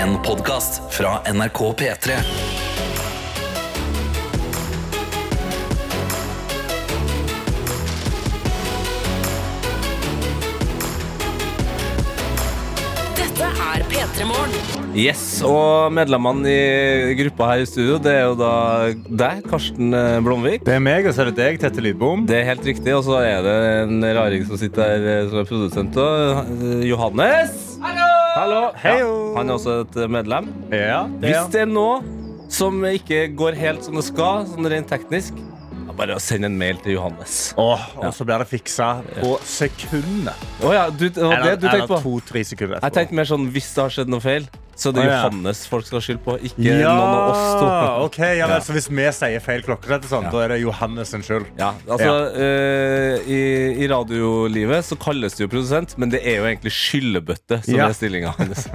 En podkast fra NRK P3. Dette er P3 Morgen. Yes, og medlemmene i gruppa her i studio, det er jo da deg, Karsten eh, Blomvik. Det er meg, og så er det deg, Tette Lidbom. Det er helt riktig, og så er det en raring som sitter her eh, som er produsent òg. Johannes! Hallo! Heio! Ja, han er også et medlem. Ja, det Hvis det er noe som ikke går helt som det skal, sånn rent teknisk, ja, bare å sende en mail til Johannes. Åh, og så blir det fiksa på sekundet. Å ja, du, det var det du tenkte på? to-tre sekunder Jeg tenkte mer sånn hvis det har skjedd noe feil, så det er. Johannes folk skal ha skyld på, ikke Ja, noen av oss to. ok, ja, vel. Så hvis vi sier feil klokkerett, og sånn, Ja. da er det Johannes sin skyld. Ja, altså uh, i, I radiolivet så kalles det jo produsent, men det er jo egentlig skyllebøtte som er stillinga hans.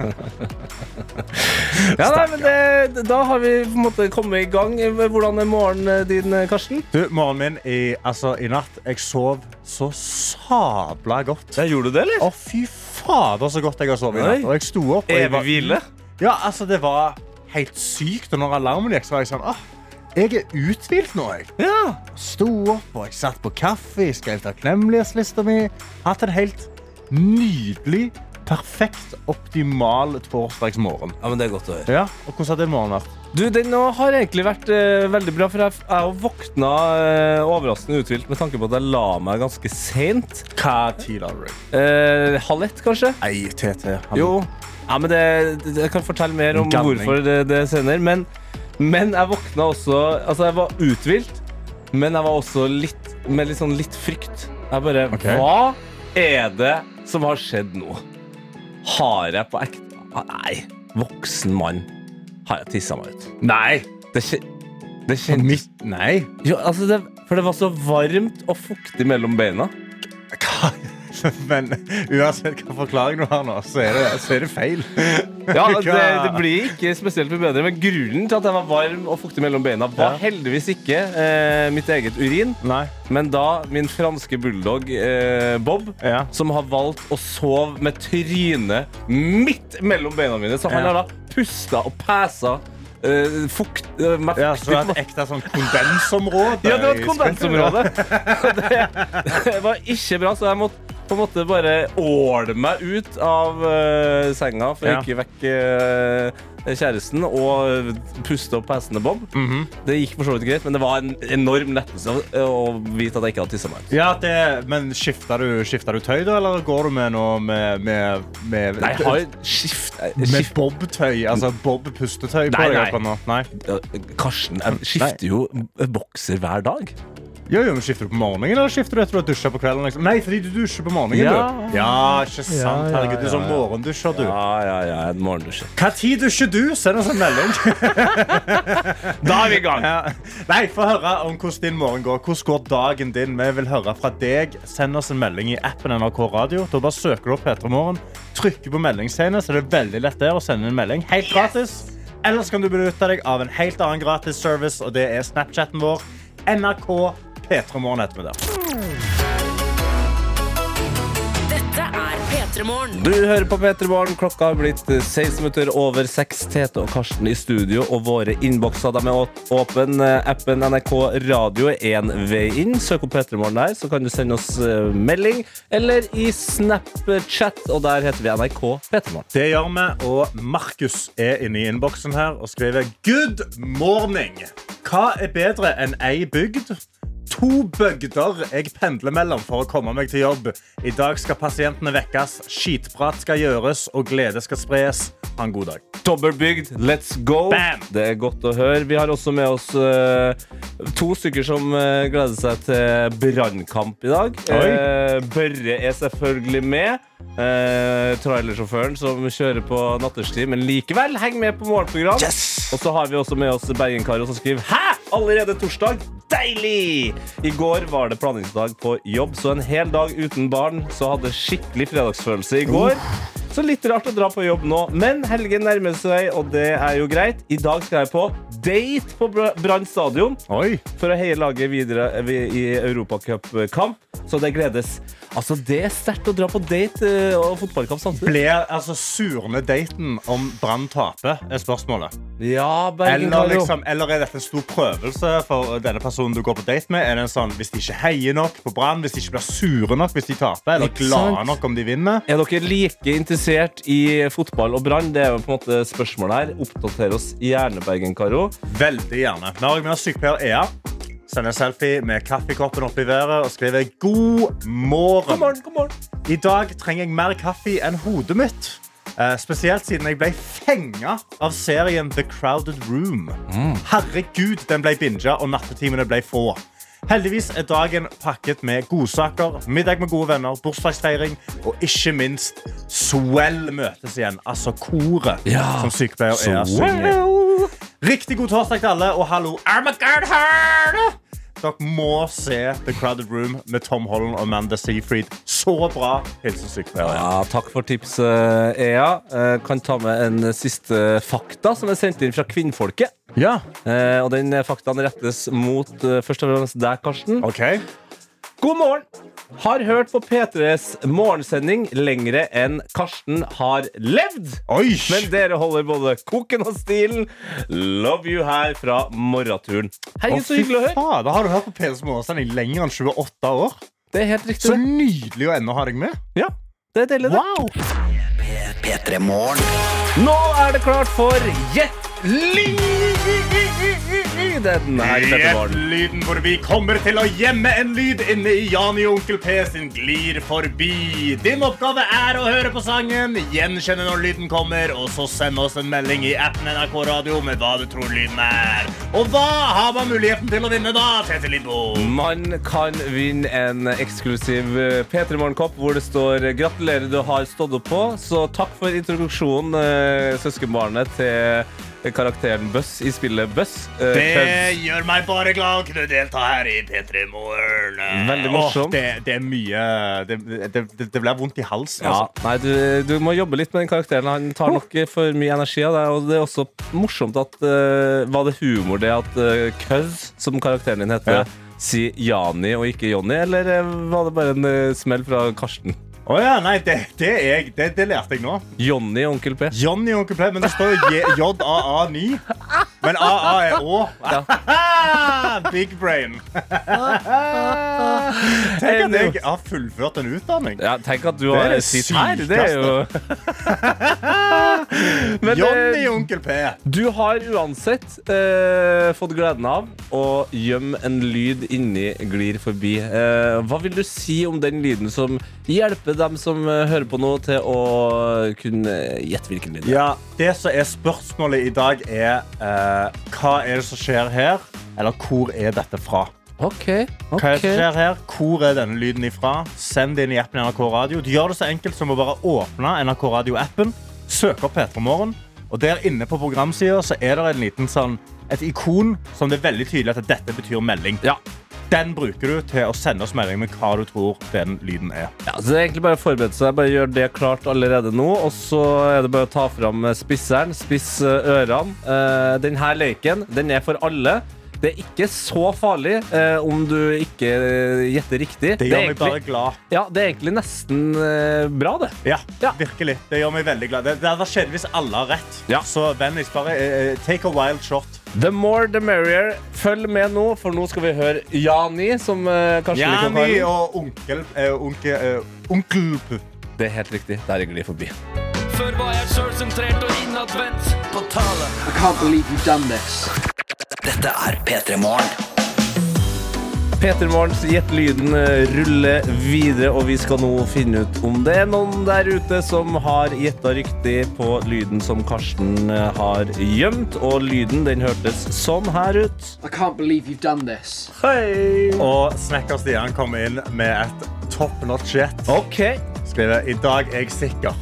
ja, nei, men det, da har vi på en måte kommet i gang. Hvordan er morgenen din, Karsten? Du, morgenen min i, altså, i natt Jeg sov så sabla godt. Ja, gjorde du det, eller? Å, fy fader, så godt jeg har sovet i natt. Og jeg sto opp. Og jeg var, hvile? Ja, altså, det var helt sykt. Og når alarmen gikk, så var jeg sånn Åh, jeg er uthvilt nå, jeg. Ja. Sto opp, og jeg satt på kaffe, jeg skrev takknemlighetslista mi. Hatt en helt nydelig, perfekt, optimal torsdagsmorgen. ja, men det er godt å høre. Ja, og hvordan har den morgen vært? Du, Den har egentlig vært eh, veldig bra, for jeg jeg våkna eh, overraskende uthvilt med tanke på at jeg la meg ganske seint. Hva tid har du? Eh, halv ett, kanskje? Nei, TT. han- Jo, ja, men det, det, jeg kan fortelle mer om Galning. hvorfor det, det senere. Men, men jeg våkna også Altså, jeg var uthvilt, men jeg var også litt med litt sånn litt frykt. Jeg bare Ok. Hva er det som har skjedd nå? Har jeg på ekte ah, Nei, voksen mann. Har jeg tissa meg ut? Nei. Det, det kjennes nei. jo, altså det, For det var så varmt og fuktig mellom beina. Hva? Men uansett hva forklaring du har nå, så er det, så er det feil. Ja, det, det blir ikke spesielt mye bedre, men grunnen til at jeg var varm og fuktig mellom beina, var Ja. heldigvis ikke eh, mitt eget urin, Nei. men da min franske bulldog eh, Bob, Ja. som har valgt å sove med trynet midt mellom beina mine. Så han Ja. har da pusta og pæsa eh, fukt Uh, med Ja, så det er et ekte sånn kondensområde. Ja, det var et kondensområde. det, var ikke bra, så jeg måtte på en måte bare åle meg ut av uh, senga for Ja. ikke vekke eh, kjæresten og puste opp hestene Bob. Mhm. Det gikk for så vidt greit, men det var en enorm lettelse å, vite at jeg ikke hadde tissa meg. Ja, det, men skifter du, skifter du tøy, da, eller går du med noe med, med, med Nei, jeg har skift... eh, Med bob-tøy, altså bob-pustetøy på Nei, deg nei. akkurat nå? Nei. Karsten, jeg skifter jo bokser hver dag. Jo, jo, men Skifter du på morgenen, eller skifter du etter du har dusja på kvelden? Liksom? Nei, fordi du dusjer på morgenen, Ja. du. Ja, ikke sant. Herregud, du er sånn morgendusjer, du. Ja, ja, ja, en morgendusjer. Hva tid dusjer du? Send oss en melding. Da er vi i gang! ja. Nei, Få høre om hvordan din morgen går. Hvordan går dagen din? Vi vil høre fra deg. Send oss en melding i appen NRK Radio. Da bare søker du opp P3 Morgen, trykker på meldingsscenen, så det er veldig lett der å sende en melding. Helt gratis. Ellers kan du benytte deg av en helt annen gratis service, og det er Snapchatten vår. NRK P3 Morgen heter vi der. Dette er P3 Morgen. Du hører på P3 Morgen. Klokka har blitt 16 minutter over 6. Tete og Karsten i studio, og våre innbokser de er åpne. Appen NRK Radio er én vei inn. Søk opp P3 Morgen der, så kan du sende oss eh, melding. Eller i Snapchat, og der heter vi NRK P3 Morgen. Det gjør vi, og Markus er inne i innboksen her og skriver Good morning! Hva er bedre enn ei bygd? To bygder jeg pendler mellom for å komme meg til jobb. I dag skal pasientene vekkes, skitprat skal gjøres, og glede skal spres. Ha en god dag. Dobbeltbygd, let's go! Bam! Det er godt å høre. Vi har også med oss uh, to stykker som uh, gleder seg til brannkamp i dag. Eh, Børre er selvfølgelig med. Uh, trailersjåføren som kjører på nattestid, men likevel henger med på morgenprogram. Og så har vi også med oss Bergen-Karo som skriver Hæ! Allerede torsdag? Deilig! I går var det planleggingsdag på jobb, så en hel dag uten barn så hadde skikkelig fredagsfølelse i går. Så litt rart å dra på jobb nå, men helgen nærmer seg, og det er jo greit. I dag skal jeg på date på Bra- Brann stadion Oi. for å heie laget videre i Europacupkamp. Så det gledes. Altså, det er sterkt å dra på date eh, og fotballkamp samtidig. Blir altså surne daten om Brann taper, er spørsmålet. Ja, Bergen Eller, liksom, eller er dette en stor prøvelse for denne personen du går på date med? Er det en sånn, Hvis de ikke heier nok på Brann, hvis de ikke blir sure nok hvis de taper, eller Ikke glade sant? nok om de vinner Er dere like interessert i fotball og Brann? Det er jo på en måte spørsmålet her. Oppdater oss gjerne, Bergen Karo. Veldig gjerne. Vi har med oss sykepleier Ea. Sender en selfie med kaffekoppen opp i været og skriver 'God morgen'. God morgen, god morgen. I dag trenger jeg mer kaffe enn hodet mitt. Eh, spesielt siden jeg ble fenga av serien The Crowded Room. Herregud, den ble binga, og nattetimene ble få. Heldigvis er dagen pakket med godsaker, middag med gode venner, bursdagsfeiring og ikke minst Swell møtes igjen. Altså koret Ja, som sykepleier er. Swell. Riktig god torsdag til alle, og hallo Armageddon! Dere må se The Crowded Room med Tom Holland og Amanda Seyfried. Så bra. Hilsen sykepleier. Ea. Ja, takk for tipset, Ea. Jeg Kan ta med en siste fakta som er sendt inn fra kvinnfolket. Ja. Eh, Og den faktaen rettes mot eh, først og fremst deg, Karsten. OK. God morgen! Har hørt på P3s morgensending lengre enn Karsten har levd. Oi! Men dere holder både koken og stilen. Love you her fra morgenturen. Herregud, så hyggelig å høre. Da har du hørt på P3s morgensending lenger enn 28 år. Det er helt riktig. Så nydelig å ennå ha deg med. Ja, det er deilig, det. Wow! P3 Morgen. Nå er det klart for Gjett lyden her i Petter Morgen. lyden hvor vi kommer til å gjemme en lyd inne i Jani og Onkel P sin glir forbi. Din oppgave er å høre på sangen, gjenkjenne når lyden kommer, og så sende oss en melding i appen NRK Radio med hva du tror lyden er. Og hva har man muligheten til å vinne da, Tete Lidbo? Man kan vinne en eksklusiv eh, P3 Morgenkopp hvor det står 'Gratulerer, du har stått opp på'. Så takk for introduksjonen, eh, søskenbarnet til karakteren Buss i spillet Buss. Uh, Det Cubs. gjør meg bare glad å kunne delta her i P3 Morgen. Veldig morsomt. Det, det er mye Det, det, det, blir vondt i halsen. Ja, Altså. nei, du, du må jobbe litt med den karakteren. Han tar nok for mye energi av deg. Og det er også morsomt at uh, Var det humor det at uh, Køz, som karakteren din heter, Ja. sier Jani og ikke Jonny, eller eh, var det bare en uh, smell fra Karsten? Å ja, nei, det, det, er jeg, det, det lærte jeg nå. Jonny og Onkel P. Johnny Onkel P, men det står jo J- JAA9. Men AA er Å. Big brain. Tenk at jeg har fullført en utdanning. Ja, tenk at du har sitt her. Det er jo Men Johnny eh, Onkel P. du har uansett eh, fått gleden av å gjemme en lyd inni Glir forbi. Eh, hva vil du si om den lyden som hjelper dem som eh, hører på nå, til å kunne gjette hvilken er? Ja, Det som er spørsmålet i dag, er eh, hva er det som skjer her? Eller hvor er dette fra? OK. Hva er det som skjer her? Hvor er denne lyden ifra? Send det inn i appen NRK Radio. Du gjør det så enkelt som å bare åpne NRK Radio-appen, søke opp P3 Morgen, og der inne på programsida så er det en liten sånn, et ikon som det er veldig tydelig at dette betyr melding. Ja. Den bruker du til å sende oss melding med hva du tror den lyden er. Ja, så det er egentlig bare å forberede seg. Bare gjør det klart allerede nå. Og så er det bare å ta fram spisseren. Spiss eh, ørene. Eh, denne leken den er for alle. Det er ikke så farlig eh, om du ikke eh, gjetter riktig. Det gjør meg egentlig, bare glad. ja, det er egentlig nesten eh, bra, det. Ja, Ja. virkelig. Det gjør meg veldig glad. Det, det hadde skjedd hvis alle har rett. Ja. Så vennligst bare eh, take a wild shot. The more the merrier. Følg med nå, for nå skal vi høre Jani, som eh, kanskje liker å Jani og onkel eh, onkel, eh, onkel Pu. Det er helt riktig. Der er Gli forbi. Før var jeg sjølsentrert og innadvendt. På tale. I can't believe you've done this. Dette er P3 Morgen. Peter Morgens Gjett lyden eh, ruller videre, og vi skal nå finne ut om det er noen der ute som har gjetta riktig på lyden som Karsten eh, har gjemt. Og lyden den hørtes sånn her ut. I can't believe you've done this. Hei! Og Snekker Stian kom inn med et top notch jet. OK. Skriver i dag er jeg sikker.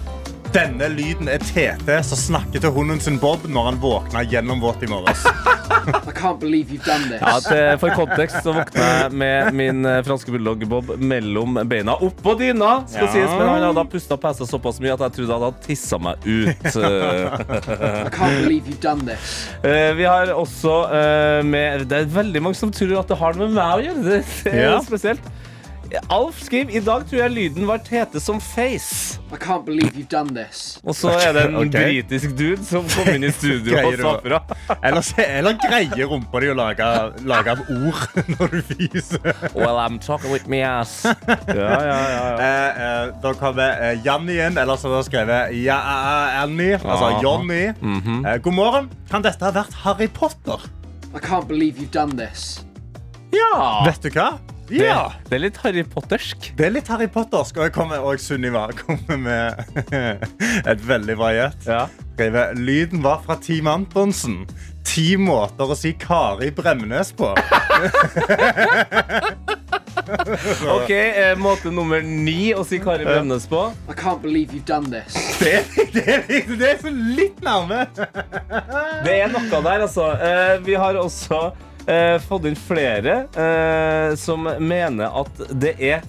Denne lyden er Tete som snakker til hunden sin Bob når han våkna gjennomvåt i morges. I can't believe you've done this. Ja, til, for kontekst så våkna jeg med min eh, franske bulldog Bob mellom beina oppå dyna. Skal Ja. sies, men han hadde pusta pæsa såpass mye at jeg trodde han hadde tissa meg ut. Eh, I can't believe you've done this. eh, vi har også eh, med Det er veldig mange som tror at det har noe med meg å gjøre. Det, det er Ja. spesielt. Alf skriver i dag tror jeg lyden var Tete som face. I can't believe you've done this. Og så er det en okay. britisk dude som kom inn i studio og sa fra. Eller, eller greier rumpa di å lage, lage av ord når du fiser? Well, I'm talking with me ass. Ja, ja, ja, ja. Eh, eh, da kommer eh, Janni inn, eller så har skrevet ja, eh, Annie, altså. Johnny. Mhm. eh, god morgen. Kan dette ha vært Harry Potter? I can't believe you've done this. ja. Vet du hva? Ja. Det, det er litt Harry Pottersk. Det er litt Harry Pottersk. Og jeg kommer, og Sunniva kommer med et veldig bra gjett. Ja. Lyden var fra Team Antonsen. Ti måter å si Kari Bremnes på. Ok, eh, Måte nummer ni å si Kari Bremnes på. I can't believe you've done this. Det, det, er- det er så litt nærme. Det er noe der, altså. Eh, vi har også eh, fått inn flere eh, som mener at det er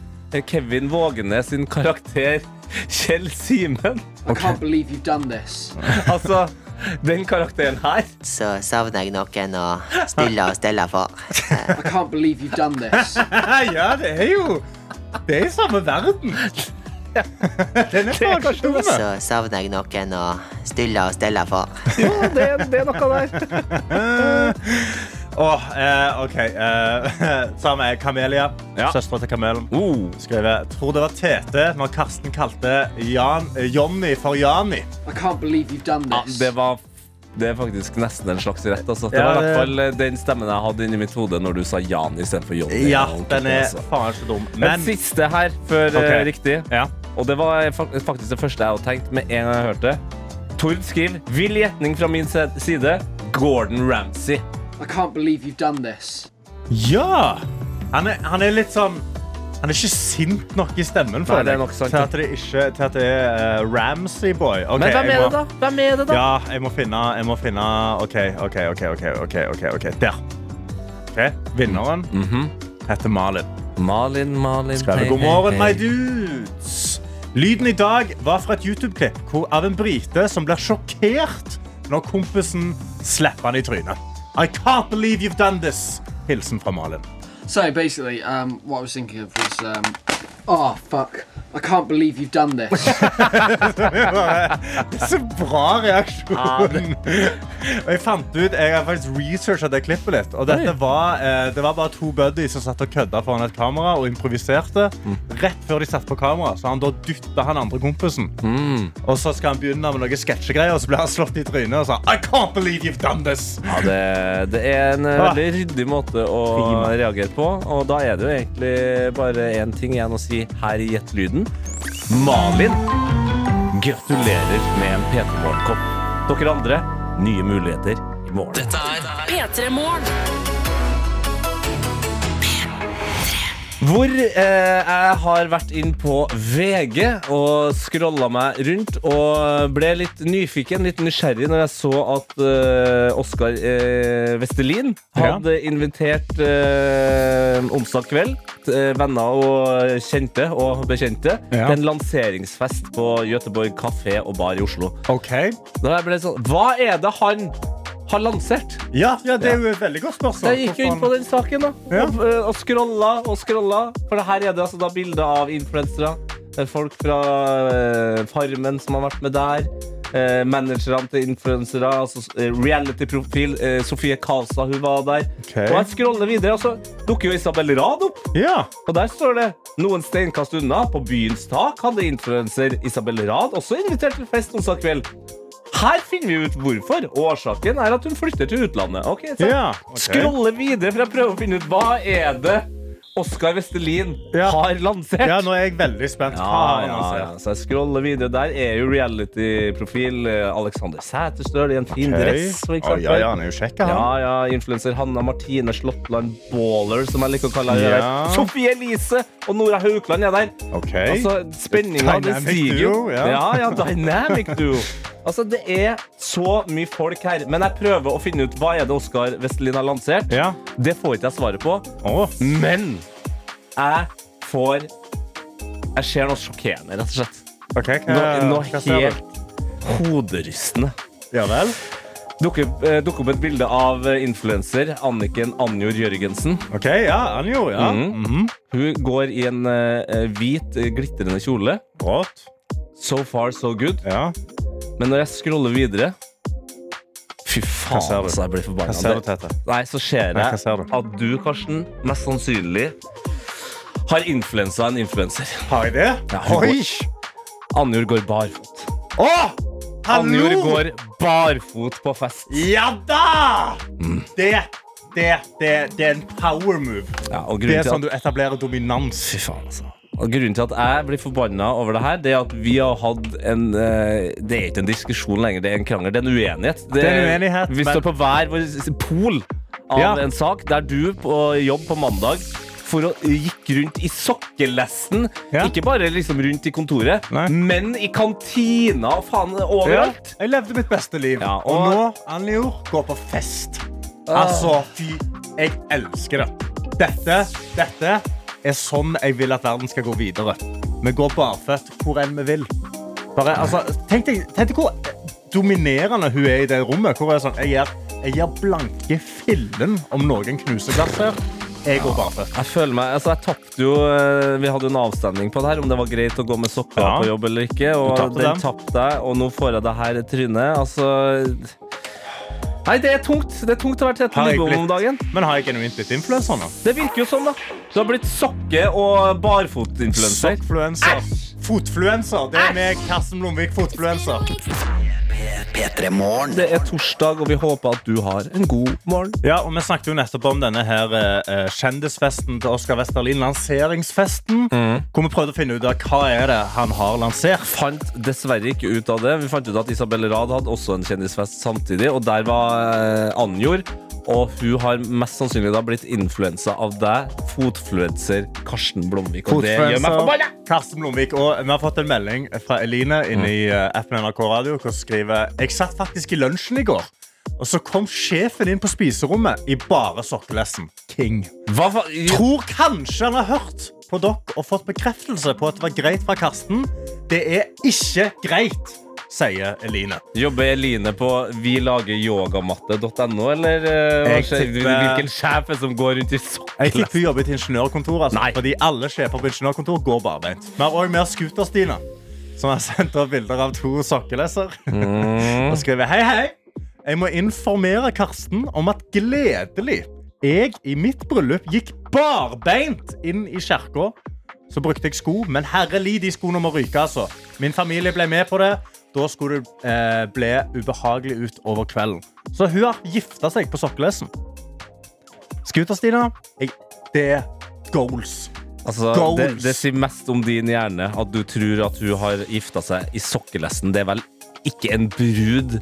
Kevin Vågene sin karakter Kjell Simen. I can't believe you've done this. Altså, den karakteren her. så savner jeg noen å stille og stelle for. I can't believe you've done this. Ja, det er jo Det er i samme verden. Den er kanskje fagdumme. Så savner jeg noen å stille og stelle for. Ja, det, det er noe der. Åh, eh, OK. Eh, Sammen med Kamelia, Ja. søstera til Kamelen. uh. skriver tror det var Tete når Karsten kalte Jan, eh, Jonny for Jani. I can't believe you've done Ja, this. det var det er faktisk nesten en slags rett. Altså. Det Ja, var i hvert fall eh, den stemmen jeg hadde inni mitt hode når du sa Jan istedenfor Jonny. Ja, den er altså. faen så dum. Men Men siste her før okay. Riktig. ja. Og det var faktisk det første jeg hadde tenkt med en gang jeg hørte det. Tord skriver vill gjetning fra min side. Gordon Ramsay. I can't believe you've done this. ja! Han er, han er litt sånn Han er ikke sint nok i stemmen Nei, føler det er nok sant, til at det, ikke, til at det er uh, Ramsay Boy. Okay, Men hvem er må- det, da? Hvem er det da? Ja, jeg må finne, jeg må finne OK, OK, OK. ok, ok, ok, ok, Der. Ok, Vinneren heter Malin. Malin, Malin Skrevet, God morgen, my dudes. Lyden i dag var fra et YouTube-klipp av en brite som blir sjokkert når kompisen slipper han i trynet. I can't believe you've done this. Hilsen from Malin. So basically, um, what I was thinking of was, um, oh fuck, I can't believe you've done this. Så bra reaksjon. Og jeg fant ut, jeg har faktisk researchet det klippet litt. Og dette var, eh, det var bare to buddies som satt og kødda foran et kamera og improviserte. Rett før de satte på kamera, så han da dytta han andre kompisen. Og så skal han begynne med noen sketsjegreier, og så blir han slått i trynet og sa I can't believe you've done this. Ja, det, det er en eh, veldig ryddig måte å reagere på. Og da er det jo egentlig bare én ting igjen å si her i Gjett lyden. Malin, gratulerer med en P3 Morgenkopp. Dere andre, nye muligheter i morgen. Dette er P3 Morgen. Hvor eh, jeg har vært inn på VG og scrolla meg rundt og ble litt nyfiken, litt nysgjerrig når jeg så at eh, Oskar eh, Vestelin Ja. hadde invitert eh, onsdag kveld eh, venner og kjente og bekjente Ja. til en lanseringsfest på Göteborg kafé og bar i Oslo. OK. Da jeg ble sånn, Hva er det han har lansert? Ja, ja, det er jo et veldig godt spørsmål. jeg gikk jo inn på den saken da og, eh, og scrolla og scrolla. For her er det altså da bilder av influensere. Er Folk fra eh, Farmen som har vært med der. Eh, managerne til influensere. Altså, eh, Reality-profil. Eh, Sofie Kasa hun var der. Okay. Og jeg scroller videre, og så dukker jo Isabel Rad opp. Ja. Og der står det noen steinkast unna. På byens tak hadde influenser Isabel Rad også invitert til fest onsdag kveld. Her finner vi ut hvorfor. Årsaken er at hun flytter til utlandet. Ok, så Ja, okay. Skrolle videre for å prøve å finne ut hva er det Oskar Vestelin Ja. har lansert. Ja, nå er jeg veldig spent. Ja, ja, ja. Så jeg scroller videre. Der er jo reality-profil eh, Alexander Sæterstøl i en fin dress. For eksempel. ja, ja, han er jo kjekk, han. Ja, ja, Influenser Hanna Martine Slåttland Baller, som jeg liker å kalle henne. Ja. Sofie Elise og Nora Haukland er der. Ok. Altså, Spenninga stiger jo. ja. ja, ja, dynamic duo. Altså, Det er så mye folk her. Men jeg prøver å finne ut hva er det Oskar Vestelin har lansert. Ja. Det får ikke jeg svaret på. Oh. Men jeg får Jeg ser noe sjokkerende, rett og slett. Okay, hva, Noe, helt hoderystende. Ja vel? Dukker eh, dukker opp et bilde av eh, influenser Anniken Anjor Jørgensen. Ok, ja, Anjor, ja. Mm -hmm. Hun går i en eh, hvit, glitrende kjole. Rått. So far, so good. Ja. Men når jeg scroller videre Fy faen, så jeg blir forbanna. Nei, så ser jeg at du, Karsten, mest sannsynlig har influensa en influenser. Har jeg det? Ja, Oi! Anjor går barfot. Å! Annjord går barfot på fest. Ja da! Mm. Det, det, det, det er en power move. Ja, Det er sånn at du etablerer dominans. Fy faen, altså. Og Grunnen til at jeg blir forbanna over det her, Det er at vi har hatt en uh, Det er ikke en diskusjon lenger, det er en krangel. Det er en uenighet. Det er en uenighet, Vi men- står på hver vår pol av Ja. en sak, der du på jobb på mandag for å gikk rundt i sokkelesten. Ja. Ikke bare liksom rundt i kontoret, Nei. men i kantina og faen overalt. Jeg levde mitt beste liv. Ja, og... og- nå, Anjor, går på fest. Ah. Altså, fy, jeg elsker det. Dette, dette er sånn jeg vil at verden skal gå videre. Vi går barføtt hvor enn vi vil. Bare, altså, tenk, deg, tenk deg hvor dominerende hun er i det rommet. Hvor er sånn, jeg gir, jeg gir blanke fillen om noen knuser glass her. Jeg går barføtt. Jeg føler meg, altså jeg tapte jo eh, Vi hadde en avstemning på det her om det var greit å gå med sokker Ja. på jobb eller ikke. Og tapte den tapte jeg, og nå får jeg det her i trynet. Altså Nei, det er tungt. Det er tungt å være tett jeg Lidbom om dagen. Men har jeg genuint blitt influenser nå? Det virker jo sånn, da. Du har blitt sokke- og barfotinfluenser. Sokkfluenser. Fotfluenser. Det er meg, Karsten Blomvik, fotfluenser. P3 Morgen. Det er torsdag, og vi håper at du har en god morgen. Ja, og Vi snakket jo nettopp om denne her eh, kjendisfesten til Oskar Westerlin. Lanseringsfesten. Hvor vi prøvde å finne ut av hva er det han har lansert. Fant dessverre ikke ut av det. Vi fant ut at Isabel Rad hadde også en kjendisfest samtidig, og der var eh, Anjor. Og hun har mest sannsynlig da blitt influensa av deg, fotfluenser Karsten Blomvik. Og det gjør meg forbanna! Karsten Blomvik. Og vi har fått en melding fra Eline inne i eh, appen NRK Radio. Hvor hun skriver Jeg satt faktisk i lunsjen i går. Og så kom sjefen inn på spiserommet i bare sokkelesten. King. Fa Tror kanskje han har hørt på dere og fått bekreftelse på at det var greit fra Karsten. Det er ikke greit, sier Eline. Jobber Eline på vilageryogamatte.no, eller eh, skjer- tipper- hvilken sjef som går rundt i Jeg sokker? tipper hun jobber i et ingeniørkontor. Altså, fordi alle sjefer på ingeniørkontor går barbeint. Vi har òg oss Scooter-Stina, som har sendt opp bilder av to sokkeleser. Og skriver hei, hei. Jeg må informere Karsten om at gledelig jeg i mitt bryllup gikk barbeint inn i kirka. Så brukte jeg sko, men herrelig, de skoene må ryke. altså. Min familie ble med på det. Da skulle det eh, bli ubehagelig ut over kvelden. Så hun har gifta seg på sokkelesen. Scooter-Stina, det er goals. Altså, det, det sier mest om din hjerne at du tror at hun har gifta seg i sokkelesten. Det er vel ikke en brud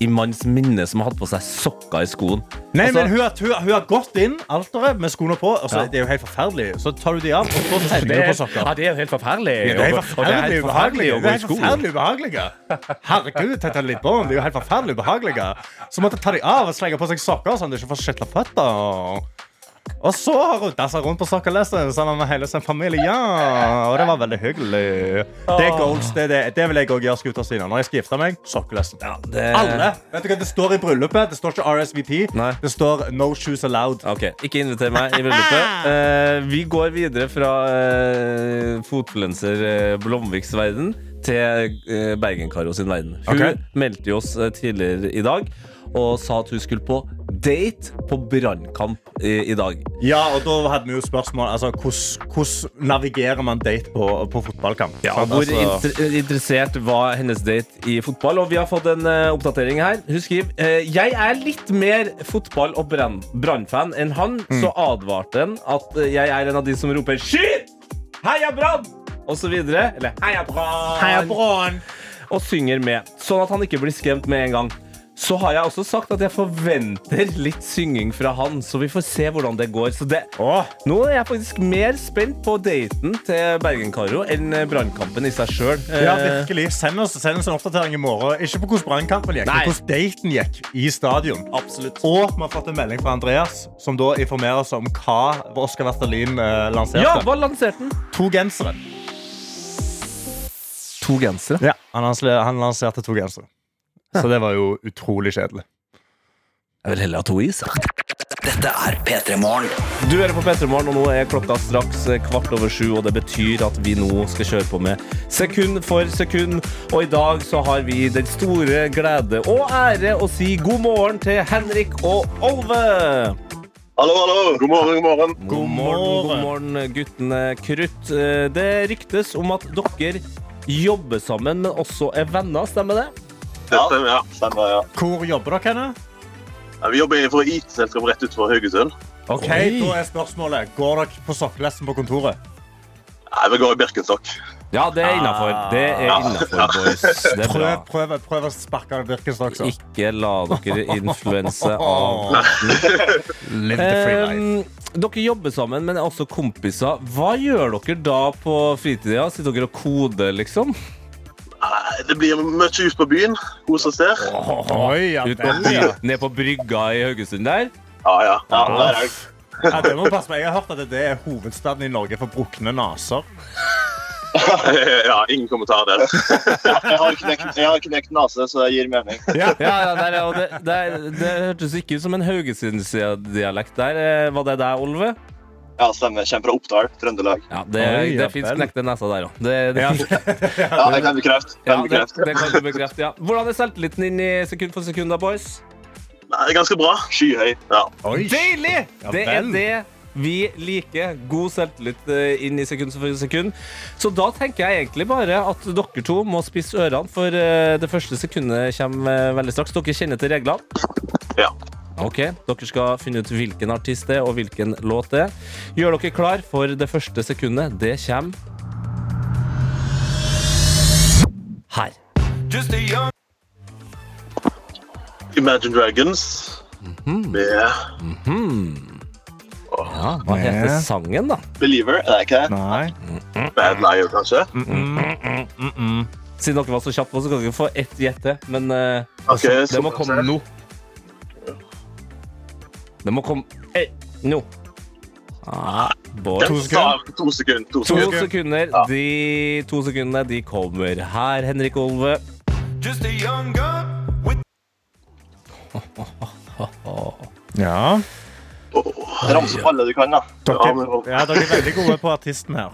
i manns minne som har hatt på seg sokker i skoen. Nei, Altså- men hun har, hun, hun har gått inn alteret med skoene på. Altså, Ja. Det er jo helt forferdelig. Så tar du de av, og så tenner du på sokker. ja, det er jo helt forferdelig. Ja, det er helt er forferdelig ubehagelig. Det er helt forferdelig ubehagelige. Herregud, litt Lidbom, det er jo helt forferdelig ubehagelige. Så måtte jeg ta de av og slenge på seg sokker sånn at du ikke får skitla føtter. Og så har hun dassa rundt på sokkelesteren sammen med hele sin familie. Ja, og det var veldig hyggelig. Det er goals. Det, det, det vil jeg òg gjøre, skuta Stina. Når jeg skal gifte meg, sokkelesen. Ja, det... Alle. Vet du hva det står i bryllupet? Det står ikke RSVP. Nei. Det står No shoes allowed. Ok, Ikke inviter meg i bryllupet. uh, vi går videre fra uh, fotfluenser eh, Blomviks verden til uh, Bergen-Karo sin verden. Hun okay. meldte jo oss tidligere i dag og sa at hun skulle på date på brannkamp i, i dag. Ja, og da hadde vi jo spørsmål altså, hvordan, hvordan navigerer man date på, på fotballkamp? Ja, sånn, hvor Altså- inter interessert var hennes date i fotball? Og vi har fått en uh, oppdatering her. Hun skriver uh, Jeg er litt mer fotball- og brann- brannfan enn han, så advarte han at eh, jeg er en av de som roper 'skyt! Heia Brann!' og så videre. Eller 'Heia Brann!' og synger med, sånn at han ikke blir skremt med en gang. Så har jeg også sagt at jeg forventer litt synging fra han, så vi får se hvordan det går. Så det, nå er jeg faktisk mer spent på daten til Bergen-Karo enn brannkampen i seg sjøl. ja, virkelig. Send oss, send oss en oppdatering i morgen. Ikke på hvordan brannkampen gikk, Nei. men hvordan daten gikk i stadion. absolutt. Og vi har fått en melding fra Andreas, som da informerer oss om hva Oskar Vestelin eh, lanserte. Ja, hva lanserte han? To gensere. To gensere. Ja, han, han lanserte to gensere. Så det var jo utrolig kjedelig. Jeg vil heller ha to is. Dette er P3 Morgen. Du hører på P3 Morgen, og nå er klokka straks kvart over sju. Og det betyr at vi nå skal kjøre på med sekund for sekund. Og i dag så har vi den store glede og ære å si god morgen til Henrik og Olve. Hallo, hallo. God morgen, god morgen. God morgen, god morgen, guttene Krutt. Eh, Det ryktes om at dere jobber sammen, men også er venner, stemmer det? Det stemmer, ja. Stemmer, ja. Hvor jobber dere henne? Ja, Vi jobber for IT-selskap rett utenfor Haugesund. Ok, Oi. Da er spørsmålet Går dere på sokkelesten på kontoret. Nei, Vi går i Birkenstock. Ja, det er innafor. Det er innafor, boys. Det er Prøv, prøv, prøv å sparke Birkenstock. så. Ikke la dere influense av Live the free life. Um, dere jobber sammen, men er også kompiser. Hva gjør dere da på fritida? Sitter dere og koder, liksom? Det blir mye ut på byen. Kose oss der. Oi, ja, Ut på byen, ned på brygga i Haugesund der? Ja, ja. ja der er jeg. Ja, det må passe meg. Jeg har hørt at det er hovedstaden i Norge for brukne naser. ja, ingen kommentar der. Jeg har knekt, jeg har knekt nase, så det gir mening. Ja, ja der, er- og det, det, det hørtes ikke ut som en Haugesund-dialekt der. Eh, Var det deg, Olve? Ja, stemmer. Kommer fra Oppdal, Trøndelag. Ja, det, Oi, ja det fins vel. knekte neser der òg. Det, det, Ja. Ja, det kan bekrefte. ja, Kan det, det kan du bekrefte. Ja. Hvordan er selvtilliten din i sekund for sekund, da, boys? Nei, det er ganske bra. Skyhøy. Ja. Oi. Deilig! Det er det vi liker. God selvtillit eh, inn i sekund for sekund. Så da tenker jeg egentlig bare at dere to må spisse ørene, for eh, det første sekundet kommer eh, veldig straks. Dere kjenner til reglene? ja. Ok, Dere skal finne ut hvilken artist det er, og hvilken låt det er. Gjør dere klar for det første sekundet. Det kommer her. Just a young Imagine Dragons. Med Ja, hva heter sangen, da? Believer, er det ikke det? Nei. Bad Liar, kanskje. Siden dere var så kjappe, så kan dere få ett gjette. Men Men okay, altså, det må komme nå. Det må komme eh, nå. Ah, boys. To sekunder. To sekunder. To To sekunder. Ja. De to sekundene de kommer her, Henrik Olve. Just a young gun with Ja. Ramse opp alle du kan, da. Ja, Dere, men- ja, dere er veldig gode på artisten her.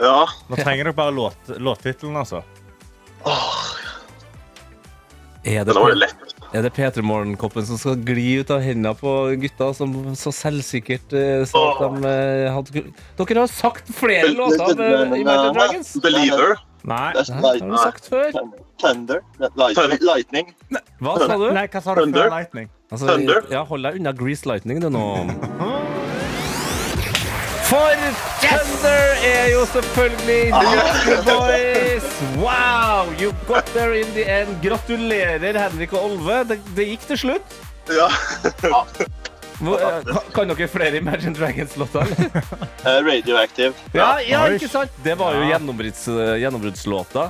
Ja. Nå trenger dere bare låt, låttittelen, altså. Er det, det, var jo lett. Er det P3 Morgen-koppen som skal gli ut av hendene på gutta som så selvsikkert uh, sa at de uh, hadde Dere har sagt flere låter av eh, Imagine Dragons. Believer. Nei. Det har du sagt før. thunder, lightning. Hva sa du? Nei, hva sa du Thunder. før Lightning? Altså, Thunder. ja, hold deg unna Grease Lightning, du nå. For Thunder er jo selvfølgelig Rocker Boys! Wow! You got there in the end. Gratulerer, Henrik og Olve. Det, det gikk til slutt. Ja. Eh, kan- dere flere Imagine Dragons-låter? Eh, radioactive. Ja, ja, ikke sant? Det var jo gjennombrudds, gjennombruddslåta.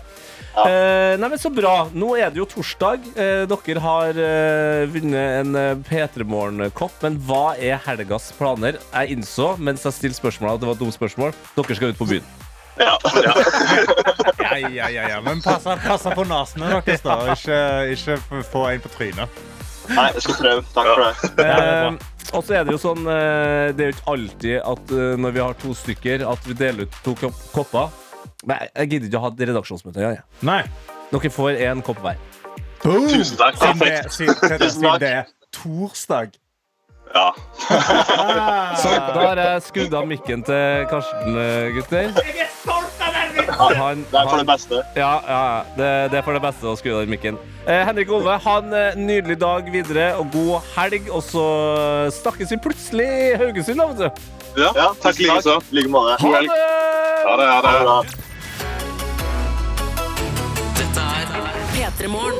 Ja. Eh, nei, men Så bra. Nå er det jo torsdag. Eh, dere har eh, vunnet en eh, P3 Morgen-kopp. Men hva er helgas planer? Jeg innså mens jeg stilte spørsmålet at det var et dumt spørsmål. Dere skal ut på byen. Ja. ja. Ja, ja, ja, ja. Men pass, på nesene deres, da. Ikke, ikke få en på trynet. Nei, jeg skal prøve. Takk for det. Eh, og så er det jo sånn Det er jo ikke alltid at når vi har to stykker, at vi deler ut to kopper. Men jeg- jeg gidder ikke å ha et redaksjonsmøte engang. jeg. Nei. Dere får én kopp hver. Boom! Tusen takk. Siden det, Perfekt. siden, Petter, Tusen siden takk. det er torsdag. Ja. Så da har jeg skrudd av mikken til Karsten, eh, gutter. Jeg er stolt av den! Han, Det er for han, det beste. ja, ja, ja. det, det er for det beste å skru av den mikken. Eh, Henrik Ove, ha en eh, nydelig dag videre og god helg. Og så snakkes vi plutselig i Haugesund, da, vet du. Ja, takk likeså. I like måte. Ha det! Ha det. Ha det. Ha det. P3 Morgen.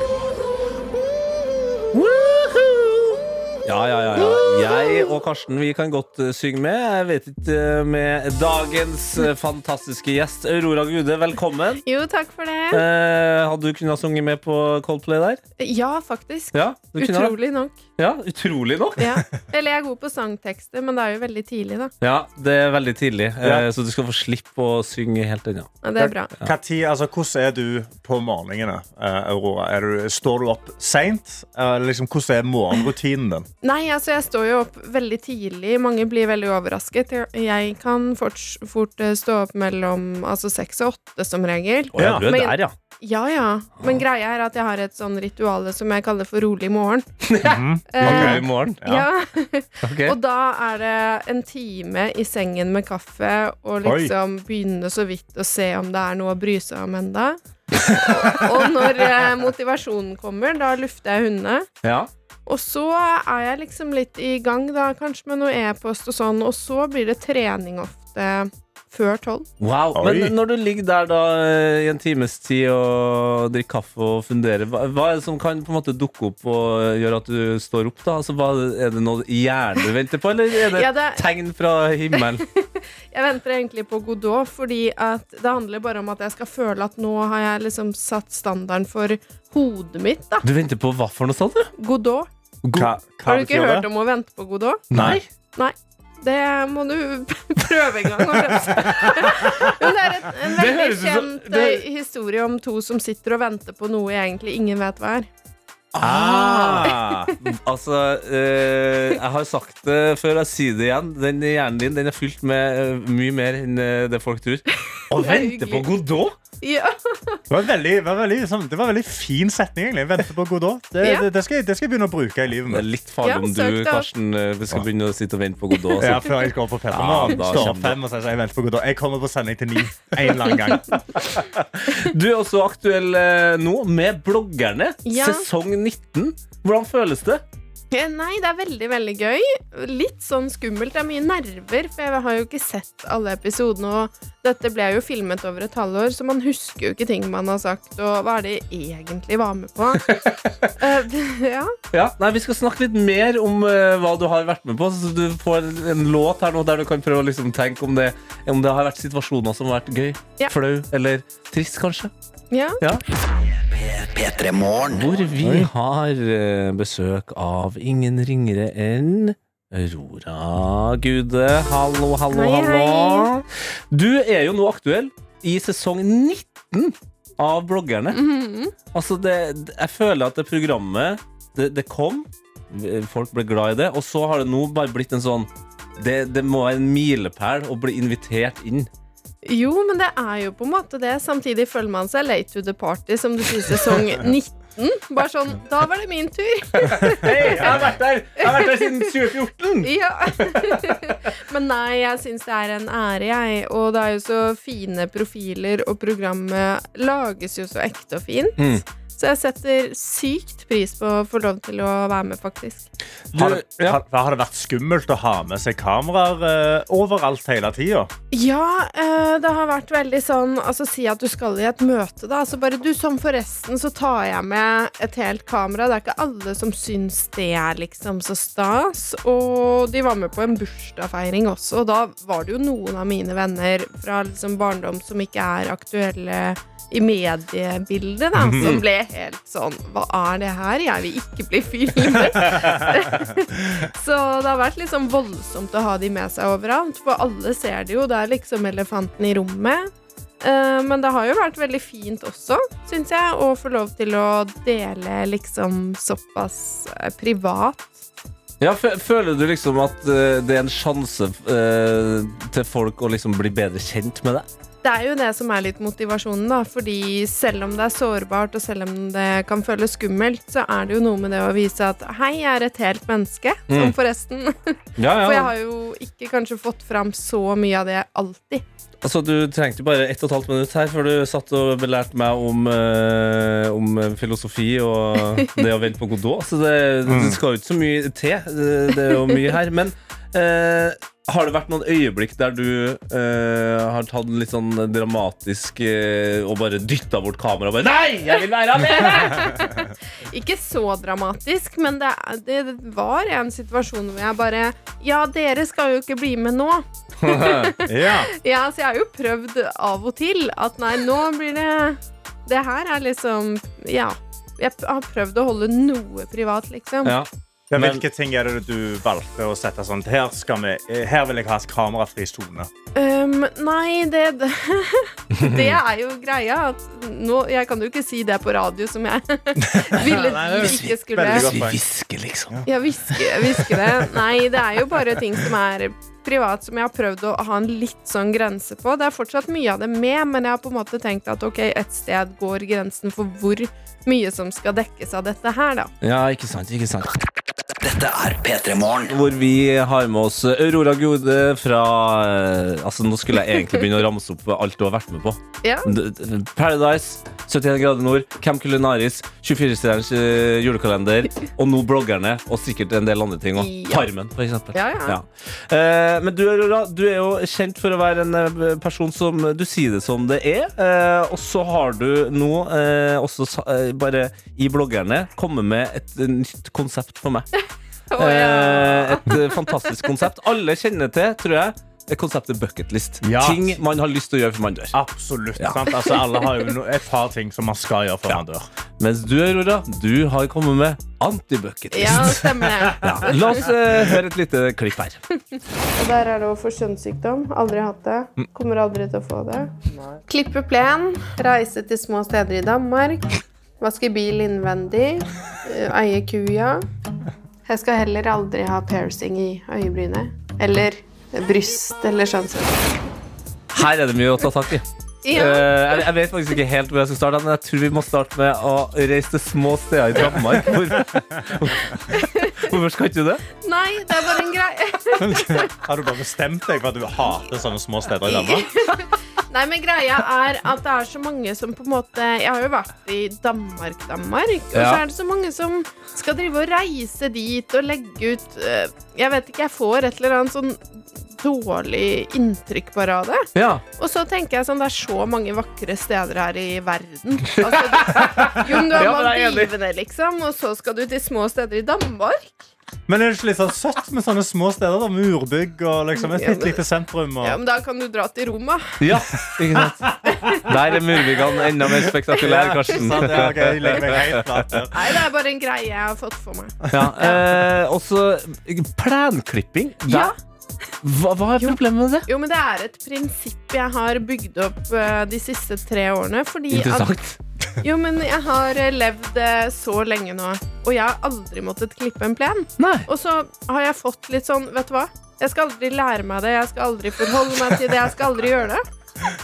Ja, ja, ja, ja. Jeg og Karsten vi kan godt eh, synge med. Jeg vet ikke eh, med dagens eh, fantastiske gjest Aurora Gude. Velkommen. Jo, takk for det. Eh, hadde du kunnet synge med på Coldplay der? Ja, faktisk. Ja. Utrolig nok. Ja, utrolig nok. Ja. Eller jeg er god på sangtekster, men det er jo veldig tidlig, da. Ja, det er veldig tidlig, eh, så du skal få slippe å synge helt ennå. Ja, det er bra. Hva tid, altså, hvordan er du på morgenene, Aurora? Er du, står du opp seint? Liksom, hvordan er morgenrutinen din? Nei, altså jeg står jo opp veldig tidlig. Mange blir veldig overrasket. Jeg- kan fort, fort eh, stå opp mellom altså seks og åtte som regel. Oh, ja, Ja. er Men- der, ja. Ja, ja. Men greia er at jeg har et sånn ritual som jeg kaller for rolig morgen. mm, Eh, morgen. ja. Ok. Og da er det en time i sengen med kaffe og liksom begynne så vidt å se om det er noe å bry seg om enda. og, og når eh, motivasjonen kommer, da lufter jeg hundene. Ja. Og så er jeg liksom litt i gang, da, kanskje med noe e-post og sånn. Og så blir det trening ofte før tolv. Wow. Oi. Men når du ligger der da eh, i en times tid og drikker kaffe og funderer, hva, hva er det som kan på en måte dukke opp og eh, gjøre at du står opp? da? Altså, hva, er det noe hjernen du venter på, eller er det Ja, det- tegn fra himmelen? Jeg venter egentlig på Godot, fordi at det handler bare om at jeg skal føle at nå har jeg liksom satt standarden for hodet mitt, da. Du venter på hva for noe sånt? du? Godot. Hva, hva Har du ikke hørt det? om å vente på Godot? Nei. Nei. Det må du prøve en gang. Men det er et, en veldig kjent det- eh, historie om to som sitter og venter på noe egentlig ingen vet hva er. Ah. Altså, eh, jeg har sagt det før, jeg sier det igjen. Den hjernen din den er fylt med eh, mye mer enn eh, det folk tror. Å vente på. Godot? Ja. Det var, veldig, var veldig, sånn, det var en veldig fin setning, egentlig. Vente på Godot. Det, Ja. det, det, skal, det skal jeg begynne å bruke i livet Det er litt farlig Ja, om du. Karsten, eh, skal begynne å sitte og vente på Godot. Ja, før jeg skal opp på Ja, da Står opp fem og sier jeg venter på Godot. Jeg kommer på sending til ni en eller annen gang. Du er også aktuell eh, nå med bloggerne. Ja. Sesong 19. Hvordan føles det? Eh, Nei, det er veldig, veldig gøy. Litt sånn skummelt. Det er mye nerver, for jeg har jo ikke sett alle episodene. Og dette ble jo filmet over et halvår, så man husker jo ikke ting man har sagt. Og hva er det jeg egentlig var med på? uh, ja. Ja, nei, Vi skal snakke litt mer om uh, hva du har vært med på. Så du får en låt her nå der du kan prøve å liksom tenke om det, om det har vært situasjoner som har vært gøy, Ja. flau eller trist, kanskje. Ja. P3 Hvor vi har eh, besøk av ingen ringere enn Aurora Gude. Hallo, hallo, Hei, hallo. hei. Du er jo nå aktuell i sesong 19 av bloggerne. Mhm. Altså, det, jeg føler at det programmet det, det kom, folk ble glad i det, og så har det nå bare blitt en sånn det, det må være en milepæl å bli invitert inn. Jo, men det er jo på en måte det. Samtidig føler man seg late to the party, som du sier, sesong 19. Bare sånn Da var det min tur. Hei, jeg har vært der, jeg har vært der siden 2014! Ja. Men nei, jeg syns det er en ære, jeg. Og det er jo så fine profiler, og programmet lages jo så ekte og fint. Mm. Så jeg setter sykt pris på å få lov til å være med, faktisk. Har det, ja. har, har det vært skummelt å ha med seg kameraer uh, overalt hele tida? Ja, uh, det har vært veldig sånn Altså, si at du skal i et møte, da. Så bare du, som forresten, så tar jeg med et helt kamera. Det er ikke alle som syns det er liksom så stas. Og de var med på en bursdagsfeiring også, og da var det jo noen av mine venner fra liksom barndom som ikke er aktuelle i mediebildet, da, som ble helt sånn Hva er det her? Jeg vil ikke bli filmet. Så det har vært sånn voldsomt å ha de med seg overalt, for alle ser det jo. Det er liksom elefanten i rommet. Eh, Men det har jo vært veldig fint også, syns jeg, å få lov til å dele liksom såpass eh, privat. Ja, Føler du liksom at eh, det er en sjanse til folk å liksom bli bedre kjent med deg? Det er jo det som er litt motivasjonen, da. Fordi selv om det er sårbart, og selv om det kan føles skummelt, så er det jo noe med det å vise at hei, jeg er et helt menneske. Mm. Som forresten. Ja, For jeg har jo ikke kanskje fått fram så mye av det alltid. Altså, du trengte jo bare ett og et halvt minutt her før du satt og belærte meg om, øh, om filosofi og det å vente på Godot. Så det, det skal jo ikke så mye til. Det, det er jo mye her. Men eh, har det vært noen øyeblikk der du eh, har tatt litt sånn dramatisk eh, og bare dytta bort kameraet og bare Nei, jeg vil være alene! Ikke så dramatisk, men det, det var en situasjon hvor jeg bare Ja, dere skal jo ikke bli med nå. Ja. Ja, så jeg har jo prøvd av og til at nei, nå blir det Det her er liksom Ja. Jeg har prøvd å holde noe privat, liksom. Ja. Ja, Men- hvilke ting er det du valgte å sette sånn her, skal vi, her vil jeg ha kamerafri sone? Um, nei, det, det Det er jo greia. At nå, jeg kan jo ikke si det på radio som jeg ville ikke skulle. veldig godt poeng. hvisker, liksom. Ja, hviske, hviske det. Nei, det er jo bare ting som er privat, som jeg har prøvd å ha en litt sånn grense på. Det er fortsatt mye av det med, men jeg har på en måte tenkt at ok, et sted går grensen for hvor mye som skal dekkes av dette her, da. Ja, ikke sant, ikke sant. Dette er P3 Morgen. Hvor vi har med oss Aurora Gode fra eh, Altså, nå skulle jeg egentlig begynne å ramse opp alt du har vært med på. Ja. Paradise, 71 grader nord, Camp Culinaris, 24-stjerners eh, julekalender, og nå bloggerne, og sikkert en del andre ting òg. Ja. Farmen, for eksempel. Ja, ja. Eh, men du, Aurora, du er jo kjent for å være en eh, person som Du sier det som det er. Eh, og så har du nå eh, også bare i bloggerne kommet med et nytt konsept for meg. Ja. Eh, et eh, fantastisk konsept. Alle kjenner til, tror jeg, det konseptet bucketlist. Ja. Ting man har lyst til å gjøre før man dør. Absolutt. Ja. Sant? Altså, alle har jo et par ting som man skal gjøre før man dør. Mens du, Aurora, du har kommet med antibucketlist. Ja, stemmer det. Ja. La oss eh, høre et lite klipp her. Og der er det å få kjønnssykdom. Aldri hatt det. Kommer aldri til å få det. Klippe plen. Reise til små steder i Danmark. Vaske bil innvendig. eh, Eie kuja. Jeg skal heller aldri ha piercing i øyebrynet. Eller bryst eller sånn. Her er det mye å ta tak i. Ja. Uh, jeg, vet faktisk ikke helt hvor jeg skal starte, men jeg tror vi må starte med å reise til små steder i Danmark. Hvor, hvorfor skal ikke du det? Nei, det er bare en greie. Har du bare bestemt deg for at du hater sånne små steder i Danmark? Nei, men greia er at det er så mange som på en måte Jeg har jo vært i Danmark, Danmark. Og så er det så mange som skal drive og reise dit og legge ut eh, Jeg vet ikke, jeg får et eller annet sånn dårlig inntrykk bare av det. Ja. Og så tenker jeg sånn, det er så mange vakre steder her i verden. Altså, du, jo, men du har Ja. Maldivene, liksom, og så skal du til små steder i Danmark. Men er det ikke litt sånn søtt med sånne små steder? da, Murbygg og liksom et bitte lite sentrum? Og... Ja, men da kan du dra til Roma. ja, ikke sant? Der er murbyggene enda mer spektakulære, Karsten. ja, ok, jeg legger meg helt flat der. Nei, det er bare en greie jeg har fått for meg. Ja, eh, også plenklipping. Der- Ja. Hva, hva er problemet med det? Jo, men det er et prinsipp jeg har bygd opp eh, de siste tre årene. Fordi at, Interessant. jo, men jeg har eh, levd eh, så lenge nå, og jeg har aldri måttet klippe en plen. Nei. Og så har jeg fått litt sånn, vet du hva? Jeg skal aldri lære meg det, jeg skal aldri forholde meg til det, jeg skal aldri gjøre det.